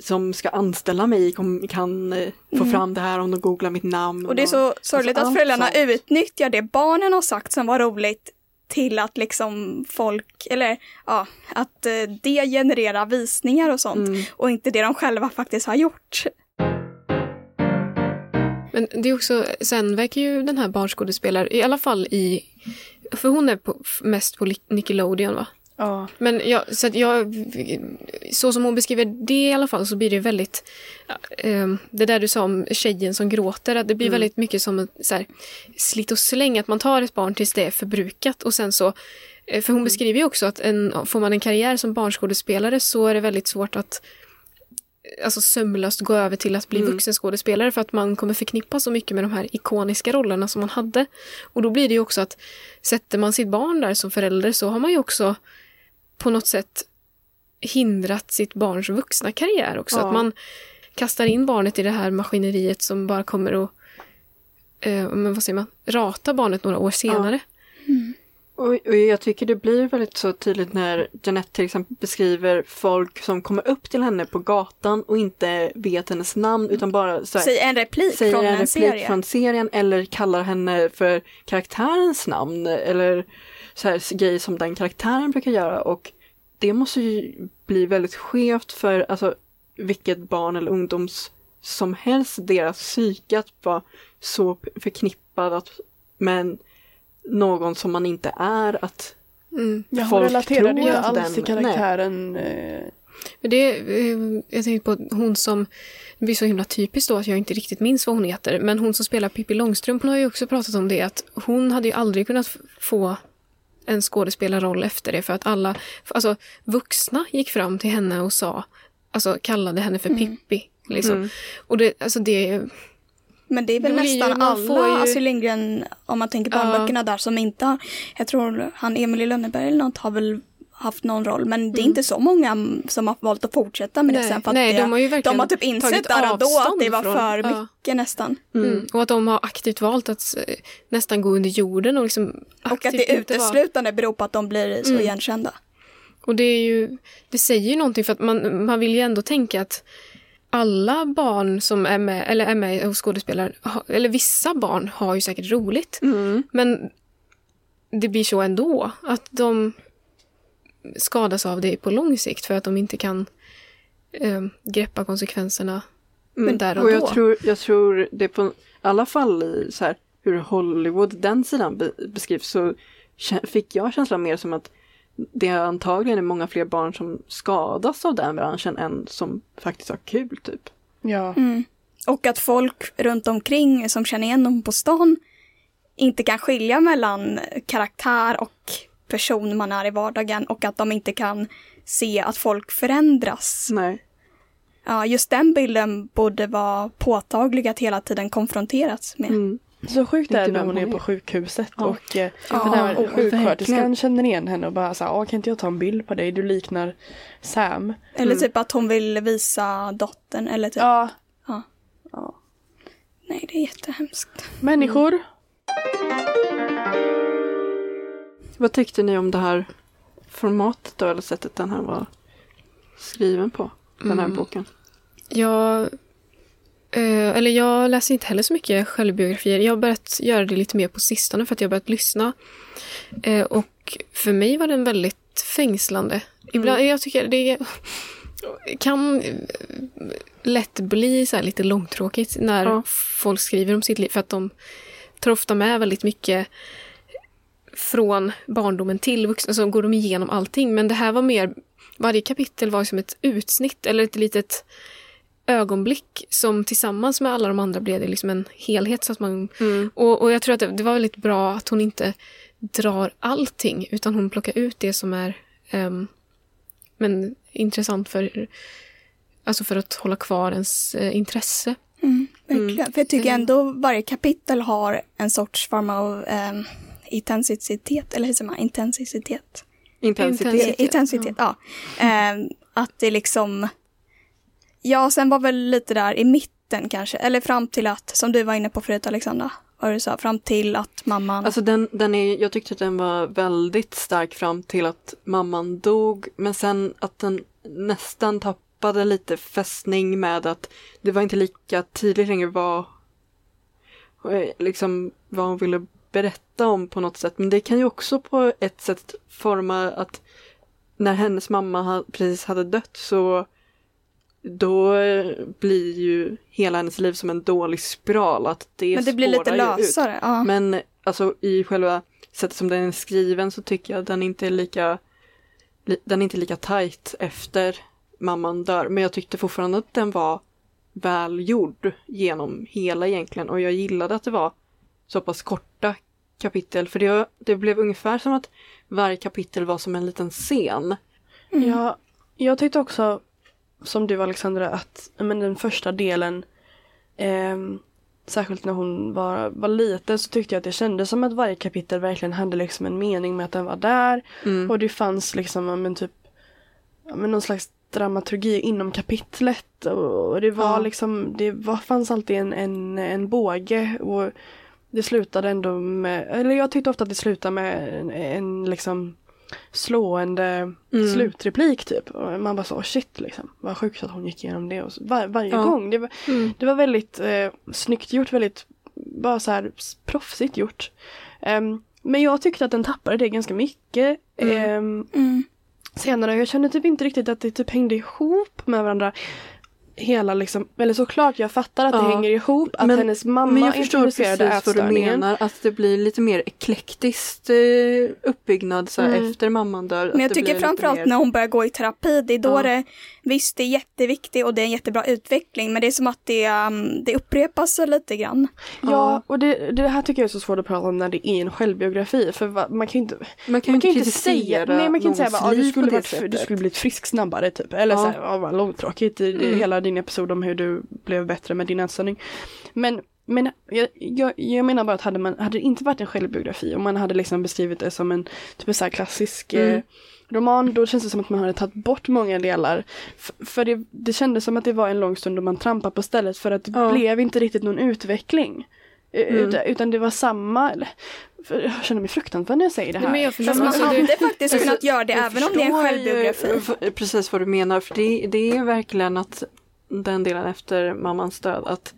som ska anställa mig kom, kan eh, få fram det här om de googlar mitt namn. Mm. Och det är så sorgligt Alltså, att föräldrarna sånt. utnyttjar det barnen har sagt som var roligt till att liksom folk, eller ja, att det genererar visningar och sånt. Mm. Och inte det de själva faktiskt har gjort. Men det är också, sen verkar ju den här barnskådespelaren, i alla fall i, för hon är på, mest på Nickelodeon va? Ja. Men jag, så jag, så som hon beskriver det i alla fall så blir det väldigt, eh, det där du sa om tjejen som gråter, att det blir väldigt mycket som en så här, slit och släng, att man tar ett barn tills det är förbrukat och sen så, eh, för hon beskriver ju också att en, får man en karriär som barnskådespelare så är det väldigt svårt att alltså sömlöst gå över till att bli vuxenskådespelare för att man kommer förknippa så mycket med de här ikoniska rollerna som man hade. Och då blir det ju också att sätter man sitt barn där som förälder så har man ju också på något sätt hindrat sitt barns vuxna karriär också. Ja. Att man kastar in barnet i det här maskineriet som bara kommer att eh, men vad säger man, rata barnet några år senare. Och, och jag tycker det blir väldigt så tydligt när Jeanette till exempel beskriver folk som kommer upp till henne på gatan och inte vet hennes namn utan bara så här, Säg en replik säger från en replik serie. från serien eller kallar henne för karaktärens namn eller så här grejer som den karaktären brukar göra och det måste ju bli väldigt skevt för alltså vilket barn eller ungdoms som helst deras psyke att vara så förknippad med någon som man inte är att Mm. Jag Folk relaterade tror inte att alls den- till karaktären. eh, Men Det, eh, jag tänkte på hon som, det blir så himla typiskt då att jag inte riktigt minns vad hon heter, men hon som spelar Pippi Långstrump hon har ju också pratat om det att hon hade ju aldrig kunnat få en skådespelarroll efter det för att alla, alltså vuxna gick fram till henne och sa, alltså kallade henne för Pippi. Liksom. Mm. Och det, alltså det, Men det är väl Det ju- nästan man alla får ju- Astrid Lindgren, om man tänker på Ja. barnböckerna där, som inte har, jag tror han Emil i Lönneberg eller något har väl haft någon roll, men det är inte så många som har valt att fortsätta med det Nej, sen för att nej, det, de har ju verkligen de har typ insett där och då att det var från- för ja. mycket nästan. mm. och att de har aktivt valt att eh, nästan gå under jorden och liksom Och att det uteslutande beror på att de blir så Mm. igenkända. Och det är ju, det säger ju någonting för att man, man vill ju ändå tänka att alla barn som är med, eller är med hos skådespelare, eller vissa barn har ju säkert roligt. Mm. Men det blir så ändå, att de skadas av det på lång sikt för att de inte kan eh, greppa konsekvenserna Mm. där och, och då. jag tror, jag tror det på i alla fall i så här, hur Hollywood, den sidan be, beskrivs så fick jag känslan mer som att det antagligen är många fler barn som skadas av den branschen än som faktiskt har kul typ. Ja. Mm. Och att folk runt omkring som känner igen dem på stan inte kan skilja mellan karaktär och person man är i vardagen och att de inte kan se att folk förändras. Nej. Ja, just den bilden borde vara påtaglig att hela tiden konfronteras med. Mm. Så sjukt är det Inte när hon är på är. sjukhuset Ja. och eh, Ja, och sjuksköterskan känner igen henne och bara så här, "Ah, kan inte jag ta en bild på dig? Du liknar Sam. Eller Mm. typ att hon vill visa dottern eller typ. Ja. Ja. ja. Nej, det är jättehemskt. Människor. Vad tyckte ni om det här formatet då, eller sättet den här var skriven på? Den här Mm. boken. Jag, eh, eller jag läser inte heller så mycket självbiografier. Jag har börjat göra det lite mer på sistone för att jag har börjat lyssna. Eh, och för mig var den väldigt fängslande. Ibland, jag tycker det kan eh, lätt bli så lite långtråkigt när Ja. folk skriver om sitt liv. För att de tar ofta med väldigt mycket från barndomen till vuxna. Så går de igenom allting. Men det här var mer, varje kapitel var som ett utsnitt eller ett litet ögonblick som tillsammans med alla de andra blev det liksom en helhet. Så att man, Mm. och, och jag tror att det, det var väldigt bra att hon inte drar allting utan hon plockar ut det som är ehm, men intressant för, alltså för att hålla kvar ens eh, intresse. Mm, verkligen. För jag tycker Mm. ändå varje kapitel har en sorts form av um, intensitet, eller hur säger man? Intensitet. Intensitet. Intensitet. Intensitet, ja. Ehm, att det liksom... Ja, sen var väl lite där i mitten kanske, eller fram till att, som du var inne på förut Alexandra, vad du sa, fram till att mamman... Alltså den, den är, jag tyckte att den var väldigt stark fram till att mamman dog, men sen att den nästan tappade lite fästning med att det var inte lika tydligt längre vad, eh, liksom, vad hon ville berätta om på något sätt. Men det kan ju också på ett sätt forma att när hennes mamma precis hade dött så då blir ju hela hennes liv som en dålig spiral. Att det men det blir lite lösare. Ja. Men alltså i själva sättet som den är skriven så tycker jag att den inte är lika li, den är inte lika tajt efter mamman dör. Men jag tyckte fortfarande att den var välgjord genom hela egentligen och jag gillade att det var så pass korta kapitel för det, det blev ungefär som att varje kapitel var som en liten scen. Mm. Ja, jag tyckte också som du Alexandra att men den första delen ehm, Särskilt när hon var, var liten så tyckte jag att det kändes som att varje kapitel verkligen hade liksom en mening med att den var där. Mm. Och det fanns liksom men typ men någon slags dramaturgi inom kapitlet. Och, och det var Ja. liksom, det var, fanns alltid en, en, en båge. Och det slutade ändå med, eller jag tyckte ofta att det slutade med en, en liksom slående Mm. slutreplik typ. Och man bara så, shit liksom. Vad sjukt att hon gick igenom det. Och så, var, varje Ja. gång. Det var, Mm. det var väldigt eh, snyggt gjort, väldigt bara så här proffsigt gjort. Ehm, men jag tyckte att den tappade det ganska mycket. Mm. Mm. senare. Jag kände typ inte riktigt att det typ hängde ihop med varandra. Hela liksom, eller såklart jag fattar att det Ja, hänger ihop. Att men- hennes mamma Men jag förstår precis introducerade vad du menar, att det blir lite mer eklektiskt eh, uppbyggnad så här, Mm. efter mamman dör. Men jag det tycker framförallt mer- när hon börjar gå i terapi, det är då Ja. det, visst det är jätteviktigt och det är en jättebra utveckling, men det är som att det, um, det upprepas sig lite grann. Ja, och det, det här tycker jag är så svårt att prata om när det är en självbiografi. För va, man kan ju inte, Man kan, man kan inte säga, nej man kan inte säga bara, ah, du, skulle på det varit, du sättet. skulle blivit frisk snabbare typ. Eller Ja. så här, ah, vad långtråkigt i Mm. hela din episod om hur du blev bättre med din ätstörning. Men, men jag, jag, jag menar bara att hade, man, hade det inte varit en självbiografi och man hade liksom beskrivit det som en typ så här klassisk eh, Mm. roman, då känns det som att man hade tagit bort många delar. F- för det, det kändes som att det var en lång stund då man trampade på stället för att det Ja. blev inte riktigt någon utveckling. Eh, Mm. Utan, utan det var samma, jag känner mig fruktansvärd när jag säger det här. Men jag förstår. Man Alltså, hade du- faktiskt Alltså, kunnat göra det Jag även om det är en självbiografi. eh, Precis vad du menar, för det, det är verkligen att den delen efter mammans död, att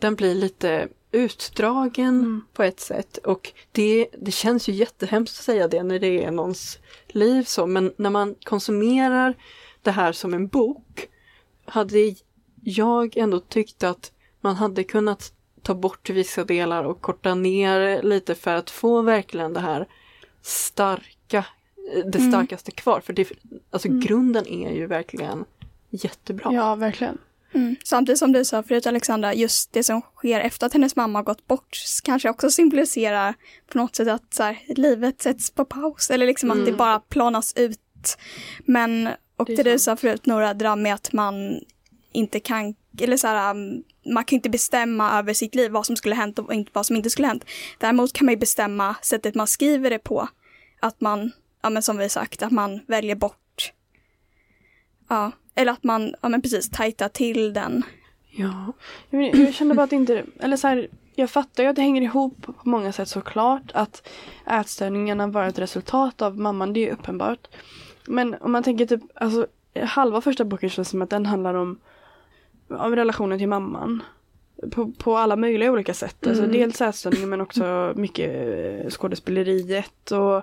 den blir lite utdragen Mm. på ett sätt. Och det, det känns ju jättehemskt att säga det när det är någons liv så, men när man konsumerar det här som en bok, hade jag ändå tyckt att man hade kunnat ta bort vissa delar och korta ner lite för att få verkligen det här starka, det Mm. starkaste kvar. För det, alltså grunden är ju verkligen jättebra. Ja, verkligen. Mm. Samtidigt som du sa förut Alexandra, just det som sker efter att hennes mamma har gått bort kanske också symboliserar på något sätt att så här, livet sätts på paus eller liksom att Mm. det bara planas ut. Men, och Det det, du sa förut Nora, det där med att man inte kan, eller så här, um, man kan inte bestämma över sitt liv vad som skulle hänt och inte, vad som inte skulle hänt. Däremot kan man ju bestämma sättet man skriver det på. Att man, ja men som vi sagt, att man väljer bort Ja, eller att man, ja men precis, tajtar till den. Ja. Jag, vet- jag kände bara att inte, eller så här, jag fattar ju att det hänger ihop på många sätt såklart. Att ätstörningarna var ett resultat av mamman, det är uppenbart. Men om man tänker typ, alltså halva första boken känns som att den handlar om, om relationen till mamman. På, på alla möjliga olika sätt. Alltså Mm. dels ätstörningen men också mycket eh, skådespeleriet och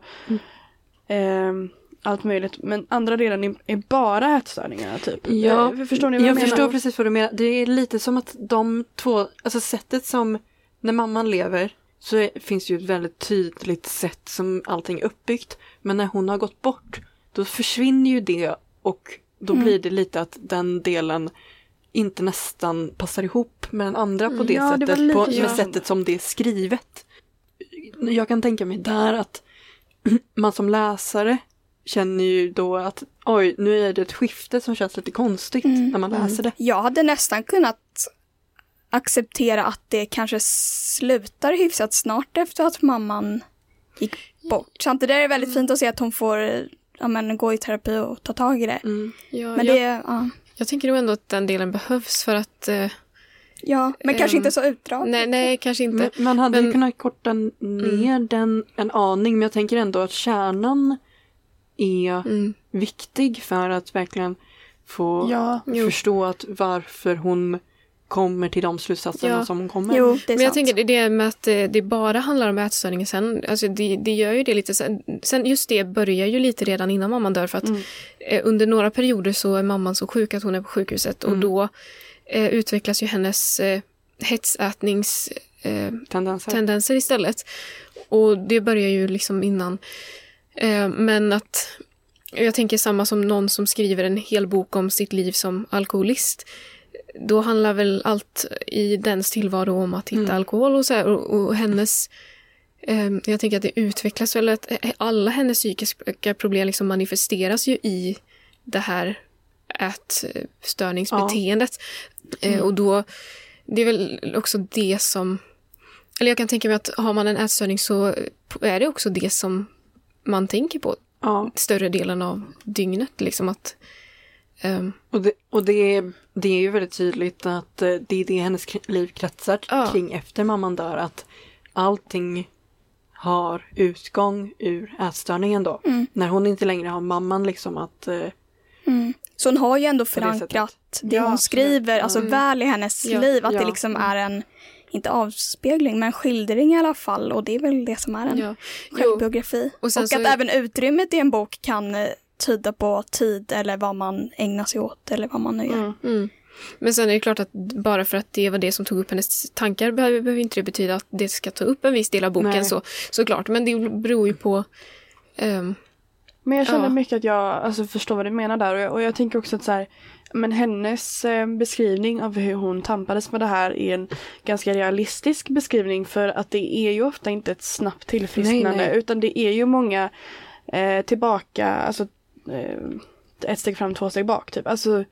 ehm, allt möjligt. Men andra delen är, bara ätstörningar typ. Ja, Eh, Förstår ni vad jag, jag menar? förstår precis vad du menar. Det är lite som att de två, alltså sättet som när mamman lever så är, finns det ju ett väldigt tydligt sätt som allting är uppbyggt. Men när hon har gått bort då försvinner ju det och då Mm. blir det lite att den delen inte nästan passar ihop med den andra på det Ja, det sättet, lite på, med sättet som det är skrivet. Jag kan tänka mig där att [CLEARS THROAT] man som läsare känner ju då att oj, nu är det ett skifte som känns lite konstigt Mm. när man läser det. Jag hade nästan kunnat acceptera att det kanske slutar hyfsat snart efter att mamman gick bort. Samtidigt är det väldigt fint att se att hon får ja, men, gå i terapi och ta tag i det. Mm. Ja, Men jag, det, ja, jag tänker nog ändå att den delen behövs för att... Eh, ja, men kanske Ehm, inte så utdraget. nej, nej, kanske inte. Men man hade ju Men- kunnat korta ner den en aning, men jag tänker ändå att kärnan är Mm. viktig för att verkligen få Ja, förstå att varför hon kommer till de slutsatserna Ja. som hon kommer. Jo, det är Men jag sant. tänker det- det med att eh, det bara handlar om ätstörningen sen, alltså det, det gör ju det lite sen, sen just det börjar ju lite redan innan mamman dör för att Mm. eh, under några perioder så är mamman så sjuk att hon är på sjukhuset och Mm. då eh, utvecklas ju hennes eh, hetsätningstendenser eh, Tendenser. tendenser istället. Och det börjar ju liksom innan. Eh, men att jag tänker samma som någon som skriver en hel bok om sitt liv som alkoholist. Då handlar väl allt i dens tillvaro om att hitta Mm. alkohol och så här, och, och hennes eh, jag tänker att det utvecklas väl att alla hennes psykiska problem liksom manifesteras ju i det här ätstörningsbeteendet. Eh, och då, det är väl också det som eller jag kan tänka mig att har man en ätstörning så är det också det som man tänker på Ja, större delen av dygnet. Liksom att, ehm, och, det, och det, är, det är ju väldigt tydligt att eh, det är det hennes liv kretsar Ja. kring efter mamman dör. Att allting har utgång ur ätstörningen då. Mm. När hon inte längre har mamman liksom att eh, Mm. Så hon har ju ändå det förankrat det Ja, hon skriver, alltså Mm. väl i hennes Ja, liv. Att ja. det liksom är en, inte avspegling, men skildring i alla fall. Och det är väl det som är en ja. Självbiografi. Och Och, att så- även utrymmet i en bok kan eh, tyda på tid eller vad man ägnar sig åt eller vad man nu gör. Mm. mm. Men sen är det klart att bara för att det var det som tog upp hennes tankar behöver, behöver inte det betyda att det ska ta upp en viss del av boken Nej. så, såklart. Men det beror ju på ehm, Men jag känner Ja. mycket att jag alltså, förstår vad du menar där och jag, och jag tänker också att så här, men hennes eh, beskrivning av hur hon tampades med det här är en ganska realistisk beskrivning för att det är ju ofta inte ett snabbt tillfrisknande Nej, nej. utan det är ju många eh, tillbaka, alltså eh, ett steg fram, två steg bak typ. Alltså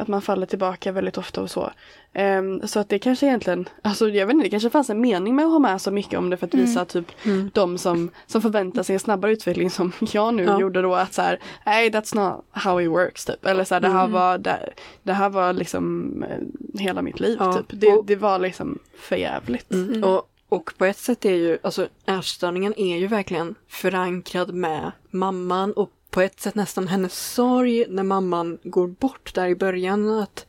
att man faller tillbaka väldigt ofta och så. Ehm, så att det kanske egentligen, alltså jag vet inte, det kanske fanns en mening med att ha med så mycket om det för att visa typ Mm. de som, som förväntar sig en snabbare utveckling som [LAUGHS] jag nu Ja. gjorde då att så här, nej that's not how it works typ. Eller så här, det här var, det, det här var liksom eh, hela mitt liv Ja, typ. Det, det var liksom för jävligt. Mm. Och, och på ett sätt är ju, alltså ätstörningen är ju verkligen förankrad med mamman och på ett sätt nästan hennes sorg när mamman går bort där i början. att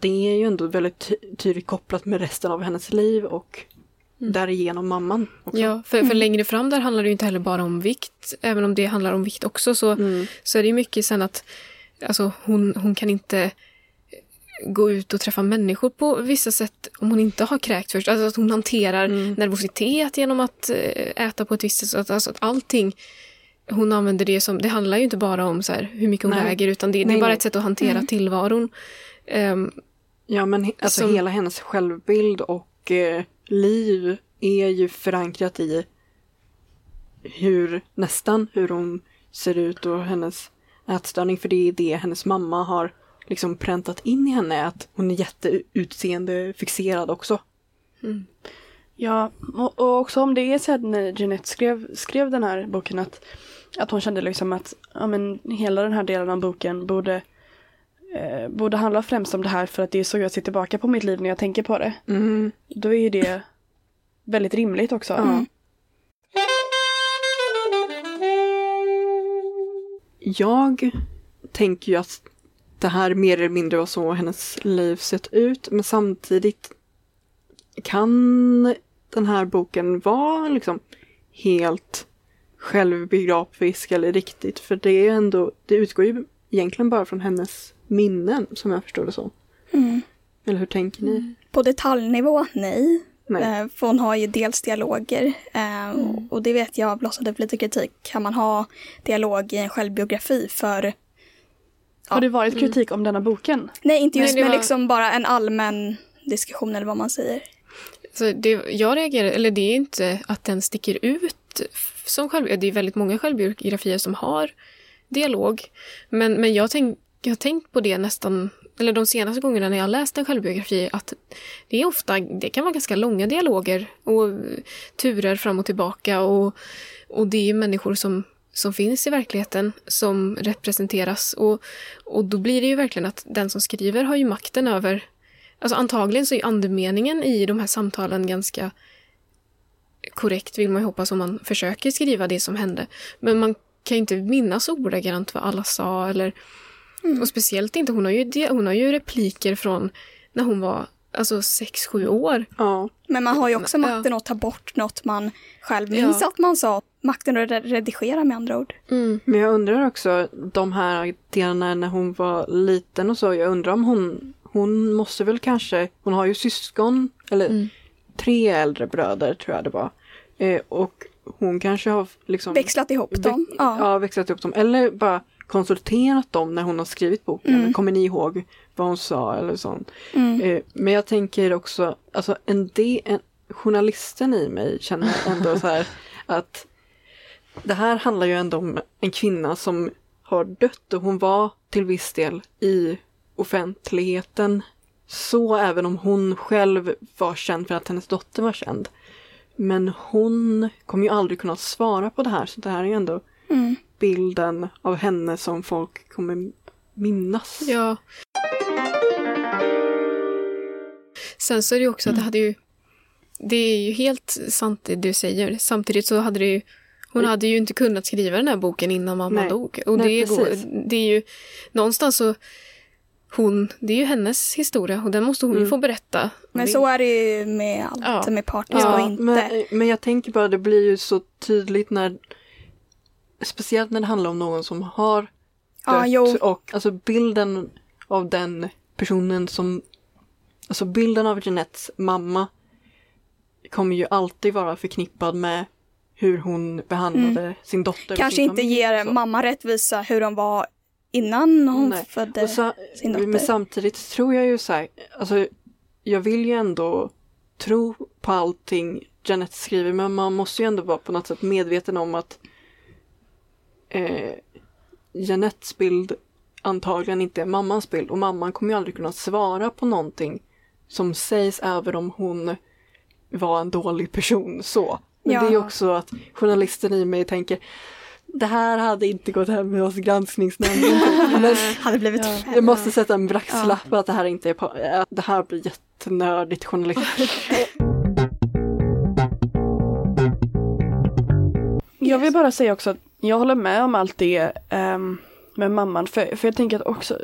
Det är ju ändå väldigt ty- tydligt kopplat med resten av hennes liv och därigenom mamman. Också. Ja, för, för längre fram där handlar det ju inte heller bara om vikt. Även om det handlar om vikt också så, Mm. så är det ju mycket sen att alltså, hon, hon kan inte gå ut och träffa människor på vissa sätt om hon inte har kräkt först. Alltså att hon hanterar Mm. nervositet genom att eh, äta på ett visst sätt. Alltså att allting hon använder det som, det handlar ju inte bara om så här, hur mycket hon Nej. väger utan det, det Nej, är bara nej. ett sätt att hantera tillvaron. Ehm, Ja men he- alltså Som- hela hennes självbild och eh, liv är ju förankrat i hur, nästan hur hon ser ut och hennes ätstörning. För det är det hennes mamma har liksom präntat in i henne att hon är jätteutseendeFixerad också. Ja, och, och också om det är så att när Jeanette skrev, skrev den här boken att, att hon kände liksom att ja, men, hela den här delen av boken borde, eh, borde handla främst om det här för att det är så jag ser tillbaka på mitt liv när jag tänker på det. Mm. Då är ju det väldigt rimligt också. Ja. Jag tänker ju att det här mer eller mindre var så hennes liv sett ut, men samtidigt kan den här boken vara liksom helt självbiografisk eller riktigt. För det är ändå, det utgår ju egentligen bara från hennes minnen som jag förstår det så. Mm. Eller hur tänker ni? På detaljnivå, nej. Nej. Eh, För hon har ju dels dialoger eh, och- och det vet jag blossade upp lite kritik. Kan man ha dialog i en självbiografi för Har det varit kritik om denna boken? Nej, inte just Nej, det men var- liksom bara en allmän diskussion eller vad man säger. Så det, jag reagerar, eller det är inte att den sticker ut f- som själv... Det är väldigt många självbiografier som har dialog. Men, men jag, tänk, jag har tänkt på det nästan, eller de senaste gångerna när jag har läst en självbiografi, att det är ofta, det kan vara ganska långa dialoger och turer fram och tillbaka och, och det är människor som som finns i verkligheten som representeras. Och, och då blir det ju verkligen att den som skriver har ju makten över Alltså antagligen så är andemeningen i de här samtalen ganska korrekt vill man ju hoppas om man försöker skriva det som hände. Men man kan ju inte minnas ordagrant vad alla sa eller och speciellt inte, hon har ju, di- hon har ju repliker från när hon var alltså sex sju år. Ja, Men man har ju också Ja. makten att ta bort något man själv minns Ja. att man sa. Makten att re- redigera med andra ord. men jag undrar också de här delarna när hon var liten och så. Jag undrar om hon, hon måste väl kanske, hon har ju syskon, eller Mm. Tre äldre bröder tror jag det var. Eh, och hon kanske har liksom Växlat ihop dem. Väx- Ja. ja, växlat upp dem. Eller bara konsulterat dem när hon har skrivit boken. Mm. Kommer ni ihåg vad hon sa eller sånt? Mm. Eh, men jag tänker också, alltså en del, en, journalisten i mig känner ändå så här [LAUGHS] att det här handlar ju ändå om en kvinna som har dött och hon var till viss del i offentligheten. Så även om hon själv var känd för att hennes dotter var känd. Men hon kommer ju aldrig kunna svara på det här så det här är ju ändå Mm. bilden av henne som folk kommer minnas. Ja. Sen så är det ju också att det hade ju... Det är ju helt sant det du säger. Samtidigt så hade det ju... Hon hade ju inte kunnat skriva den här boken innan mamma Nej. dog. Och Nej, det, går, det är ju... Någonstans så... Hon, det är ju hennes historia och den måste hon ju Mm. få berätta. Men Det- så är det ju med allt Ja. som är partiskt och inte. Men, men jag tänker bara, det blir ju så tydligt när Speciellt när det handlar om någon som har Ja, dött jo. och alltså bilden av den personen som Alltså bilden av Jeanettes mamma kommer ju alltid vara förknippad med hur hon behandlade sin dotter. Mm. Kanske sin inte ger så. mamma rättvisa hur de var innan hon Nej. födde så, sin dotter. men samtidigt tror jag ju så här, alltså jag vill ju ändå tro på allting Janet skriver men man måste ju ändå vara på något sätt medveten om att eh, Janettes bild antagligen inte är mammans bild och mamman kommer ju aldrig kunna svara på någonting som sägs även om hon var en dålig person så. Men Ja. det är ju också att journalisten i mig tänker det här hade inte gått hem med oss granskningsnämnden. [LAUGHS] Men hade blivit jag måste sätta en brasklapp på att det här inte är på, det här blir jättenördigt journalistiskt. [LAUGHS] Jag vill bara säga också att jag håller med om allt det ehm, med mamman. För, för jag tänker att också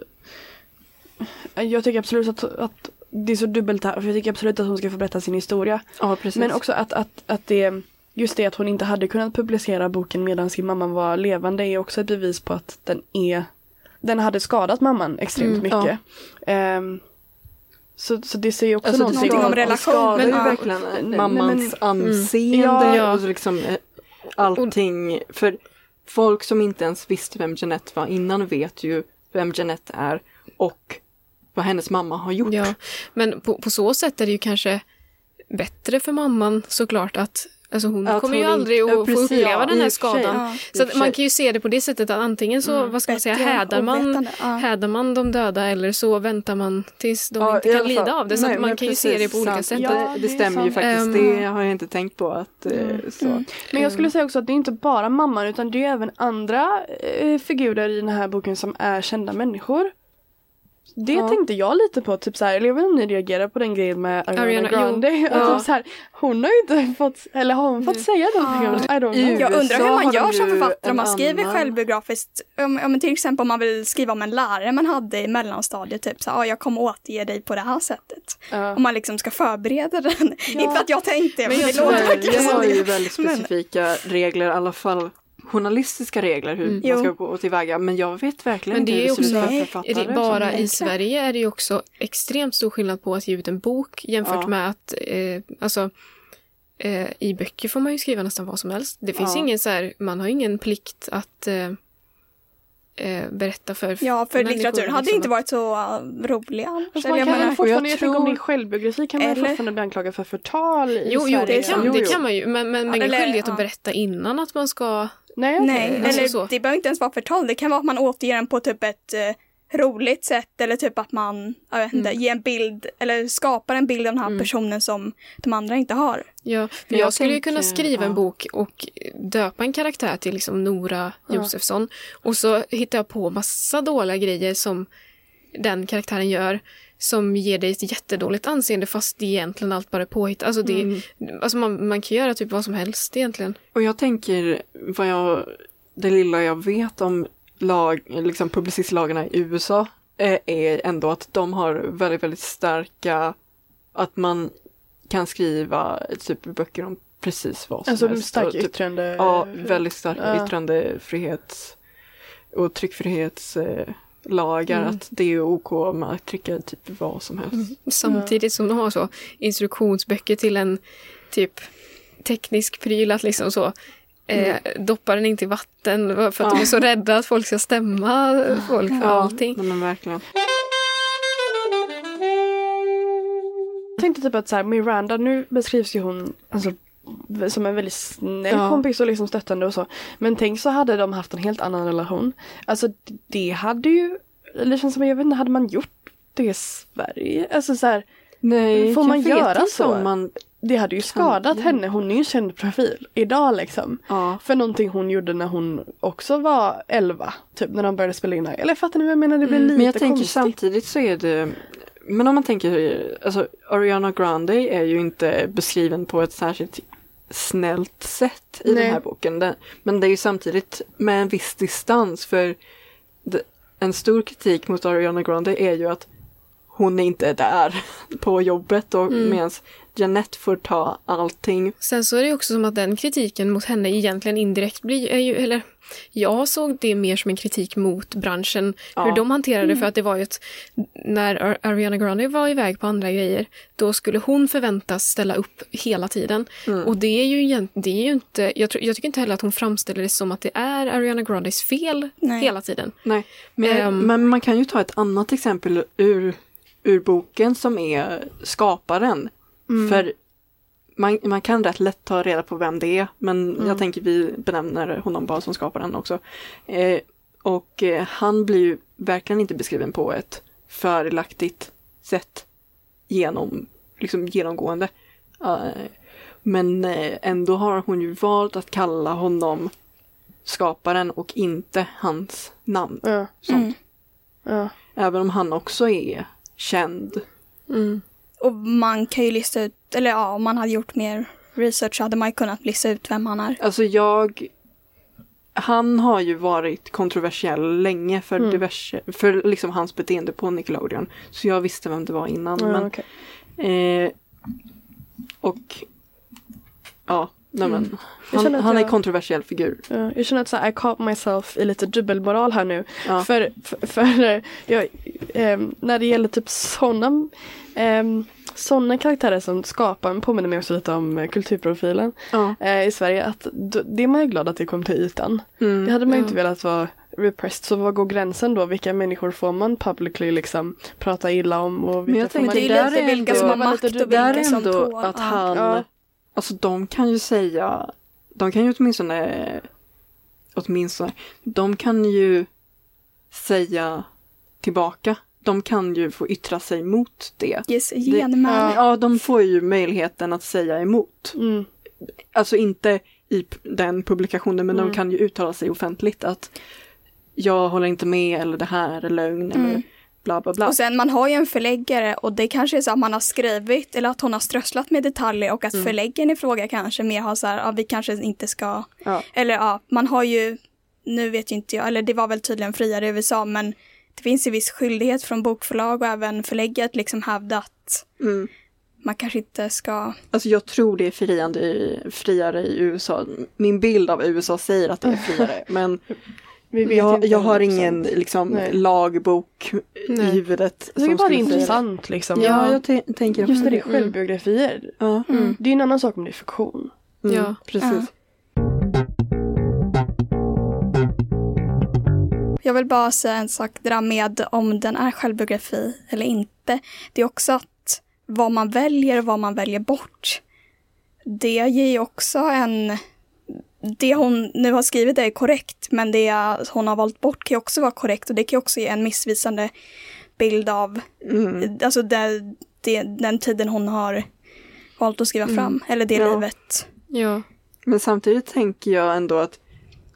Jag tycker absolut att, att det är så dubbelt här. För jag tycker absolut att hon ska få berätta sin historia. Ja, precis. Men också att, att, att det Just det att hon inte hade kunnat publicera boken medan sin mamma var levande är också ett bevis på att den är Den hade skadat mamman extremt Mm, mycket. Ehm, så, så det säger också Alltså, någonting Någonting om skadar- relation, Det skadar men- ju ja. verkligen Nej, men- mammans anseende Ja. Ja. och så liksom eh, allting. För folk som inte ens visste vem Jeanette var innan vet ju vem Jeanette är och vad hennes mamma har gjort. Ja, men på, på så sätt är det ju kanske bättre för mamman såklart att Alltså hon Att kommer ju aldrig att ja, få precis, uppleva ja, den här skadan. Ja. Så att man kan ju se det på det sättet att antingen så, vad ska man säga, hädar man, ja. hädar man de döda eller så väntar man tills de Ja, inte kan lida av det. Så Nej, att man kan ju se det precis, på olika sant. sätt. Ja, det, det stämmer ju faktiskt. Ehm, det har jag inte tänkt på att eh, så. Mm. Men jag skulle säga också att det är inte bara mamman utan det är även andra eh, figurer i den här boken som är kända människor. Det Ja. tänkte jag lite på, typ så här, eller jag vet inte om ni reagerar på den grejen med Ariana, Ariana. Grande. Att Ja. typ så här, hon har ju inte fått, eller har hon fått säga någonting det? I Jag undrar hur man gör som författare om man en skriver annan- självbiografiskt. Om, om till exempel om man vill skriva om en lärare man hade i mellanstadiet, typ så här, "Ja, jag kommer återge dig på det här sättet. Ja. Om man liksom ska förbereda den. Inte för att jag tänkte det, men, Men jag det låter verkligen Jag som har ju väldigt Men- specifika regler i alla fall journalistiska regler hur Mm. man ska gå tillväga. Men jag vet verkligen Men det inte är hur det ser ut också- för författare. Bara i Sverige är det ju också extremt stor skillnad på att ge ut en bok jämfört Ja. med att, eh, alltså, eh, i böcker får man ju skriva nästan vad som helst. Det finns Ja. ingen så här, man har ingen plikt att eh, eh, berätta för Ja, för litteraturen hade liksom inte varit så uh, rolig annars. Man jag kan menar, väl fortfarande, jag jag tänker om det är tror- självbiografi kan man ju Eller- fortfarande bli anklagad för förtal i Jo, jo, Sverige. det kan, Jo, det jo. kan man ju. Men, men, men ingen eller- skyldighet ja. att berätta innan att man ska... Nej, okej. Nej, alltså eller så. det behöver inte ens vara förtal. Det kan vara att man återger den på typ ett eh, roligt sätt eller typ att man, jag vet inte, ger en bild eller skapar en bild av den här Mm. personen som de andra inte har. Ja, för Jag jag, skulle ju tänker- kunna skriva en ja. bok och döpa en karaktär till liksom Nora Ja. Josefsson. Och så hittar jag på massa dåliga grejer som den karaktären gör som ger dig ett jättedåligt anseende fast det egentligen allt bara är påhitt. Alltså, det, Mm. alltså man, man kan göra typ vad som helst egentligen. Och jag tänker, vad jag, det lilla jag vet om lag, liksom publicistlagarna i USA eh, är ändå att de har väldigt, väldigt starka, att man kan skriva typ böcker om precis vad som Alltså helst. stark Och typ, yttrande. Ja, väldigt starka Ja. yttrandefrihets och tryckfrihetslagar. Eh, Mm. Att det är OK med att trycka typ vad som helst. Samtidigt som de har så instruktionsböcker till en typ teknisk pryl att liksom så eh, doppa den inte i vatten för att de Ja. är så rädda att folk ska stämma folk för allting. nej, men verkligen. Jag tänkte typ att så här, Miranda, nu beskrivs ju hon alltså, som en väldigt snäll Ja. kompis och liksom stöttande och så. Men tänk så hade de haft en helt annan relation. Alltså det hade ju, eller det känns som, jag vet inte, hade man gjort det i Sverige? Alltså så här, Nej, Får man göra så? Man, det hade ju skadat henne, hon är ju känd profil idag liksom. ja. För någonting hon gjorde när hon också var 11, typ när de började spela in. Eller fattar ni vad jag menar? Det blir lite Men jag tänker konstigt. samtidigt så är det Men om man tänker alltså Ariana Grande är ju inte beskriven på ett särskilt snällt sätt i Nej. den här boken. Men det är ju samtidigt med en viss distans för en stor kritik mot Ariana Grande är ju att hon inte är där [LAUGHS] på jobbet och Mm. medan Jeanette får ta allting. Sen så är det också som att den kritiken mot henne egentligen indirekt blir, är ju, eller jag såg det mer som en kritik mot branschen, Ja. hur de hanterade det, för att det var ju att när Ar- Ariana Grande var iväg på andra grejer, då skulle hon förväntas ställa upp hela tiden. Mm. Och det är ju, det är ju inte, jag, tror, jag tycker inte heller att hon framställer det som att det är Ariana Grandes fel Nej. hela tiden. Nej, men, Ehm. men man kan ju ta ett annat exempel ur, ur boken som är skaparen. Mm. För man, man kan rätt lätt ta reda på vem det är, men Mm. jag tänker vi benämner honom bara som skaparen också. Eh, och eh, han blir ju verkligen inte beskriven på ett fördelaktigt sätt genom, liksom genomgående. Eh, men eh, ändå har hon ju valt att kalla honom skaparen och inte hans namn. Ja. Mm. ja. Även om han också är känd. Mm. Och man kan ju lista ut, eller ja, om man hade gjort mer research hade man ju kunnat lista ut vem han är. Alltså jag... Han har ju varit kontroversiell länge för Mm. diverse, för liksom hans beteende på Nickelodeon. Så jag visste vem det var innan. ja men, okej. eh, och ja, nej men. Jag Han, han är jag- kontroversiell figur. Ja, jag känner att så här, I caught myself i lite dubbelmoral här nu. Ja. För, för, för [LAUGHS] eh, jag, ehm, när det gäller typ sådana um, såna karaktärer som skaparen påminner mig också lite om eh, kulturprofilen Ja. eh, i Sverige. Att det är man ju glad att det kom till ytan. Mm. Det hade man ju Ja. inte velat vara repressed. Så vad går gränsen då? Vilka människor får man publicly liksom prata illa om? Och vilka Men jag får man tänkte, det är vilka som har var makt och vilka är som ändå tål. att han, Ja. alltså de kan ju säga, de kan ju åtminstone, åtminstone, de kan ju säga tillbaka. De kan ju få yttra sig mot det. Ges genmäle. Ja, de får ju möjligheten att säga emot. Mm. Alltså inte i den publikationen, men Mm. de kan ju uttala sig offentligt att jag håller inte med eller det här är lögn eller Mm. bla bla bla. Och sen man har ju en förläggare och det kanske är så att man har skrivit eller att hon har strösslat med detaljer och att Mm. förläggaren i fråga kanske mer har så här, ja vi kanske inte ska, Ja. eller ja, man har ju, nu vet ju inte jag, eller det var väl tydligen friare i USA men det finns ju viss skyldighet från bokförlag och även förläggare att liksom hävda att Mm. man kanske inte ska... Alltså jag tror det är friande i, friare i USA. Min bild av USA säger att det är friare. [LAUGHS] Men Vi vet jag, inte jag har 100%. ingen liksom, Nej. lagbok i Nej. huvudet. Jag tycker bara det är intressant liksom. Ja, jag tänker också Just när det är det. självbiografier. Ja, Mm. Det är en annan sak om det är fiktion. mm, Ja. precis. Jag vill bara säga en sak, det där med om den är självbiografi eller inte. Det är också att vad man väljer och vad man väljer bort. Det ger ju också en... Det hon nu har skrivit är korrekt, men det hon har valt bort kan ju också vara korrekt och det kan ju också ge en missvisande bild av Mm. alltså det, det, den tiden hon har valt att skriva fram, eller det Ja. livet. Ja. Men samtidigt tänker jag ändå att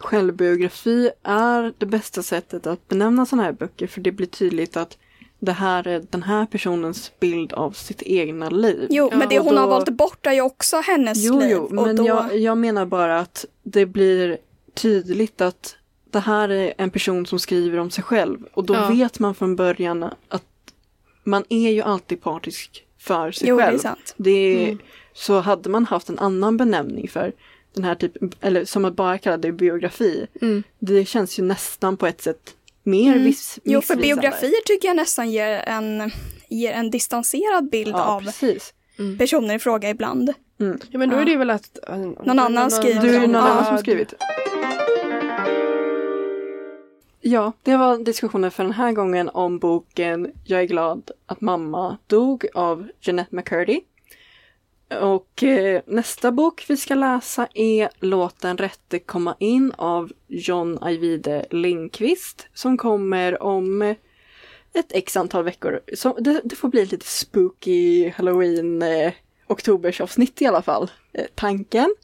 självbiografi är det bästa sättet att benämna sådana här böcker. För det blir tydligt att det här är den här personens bild av sitt egna liv. Jo, Ja, men det hon har då- valt bort är ju också hennes Jo, liv. jo, men då... jag, jag menar bara att det blir tydligt att det här är en person som skriver om sig själv. Och då Ja. vet man från början att man är ju alltid partisk för sig Jo, det är själv. sant. Det är, Mm. Så hade man haft en annan benämning för den här typen, eller som att bara kalla det biografi. Mm. Det känns ju nästan på ett sätt mer Mm. vis, Jo, för biografier tycker jag nästan ger en, ger en distanserad bild Ja, av precis. personer i fråga ibland. Ja men då är det väl att... Någon annan skriver Du är någon annan som skrivit. Ja, det var diskussionen för den här gången om boken Jag är glad att mamma dog av Jeanette McCurdy. Och eh, nästa bok vi ska läsa är Låt den rätte komma in av John Ajvide Lindqvist som kommer om ett x antal veckor. Så det, det får bli lite spooky halloween eh, oktobersavsnitt i alla fall. Eh, tanken.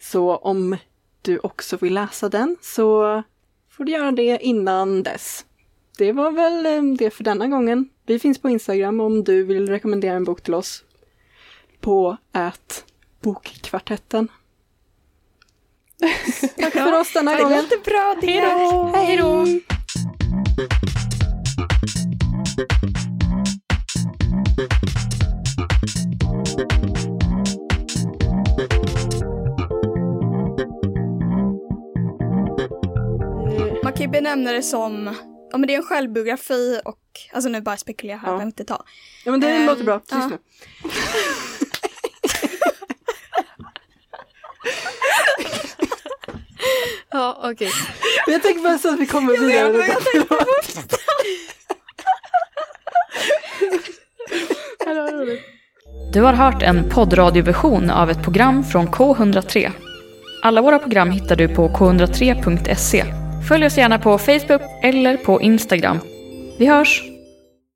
Så om du också vill läsa den så får du göra det innan dess. Det var väl eh, det för denna gången. Vi finns på Instagram om du vill rekommendera en bok till oss. På ät bokkvartetten. [LAUGHS] Tack för oss denna Det gången. låter bra det. Hej då! Man kan ju benämna det som, ja men det är en självbiografi och, alltså nu bara spekulerar jag här, Ja. behöver inte ta. Ja men det Ehm, låter bra. Tyst ja. nu. [LAUGHS] Ja, okej. Men Jag tänker bara så att vi kommer vidare. men jag Du har hört en poddradioversion av ett program från K103. Alla våra program hittar du på k103.se. Följ oss gärna på Facebook eller på Instagram. Vi hörs!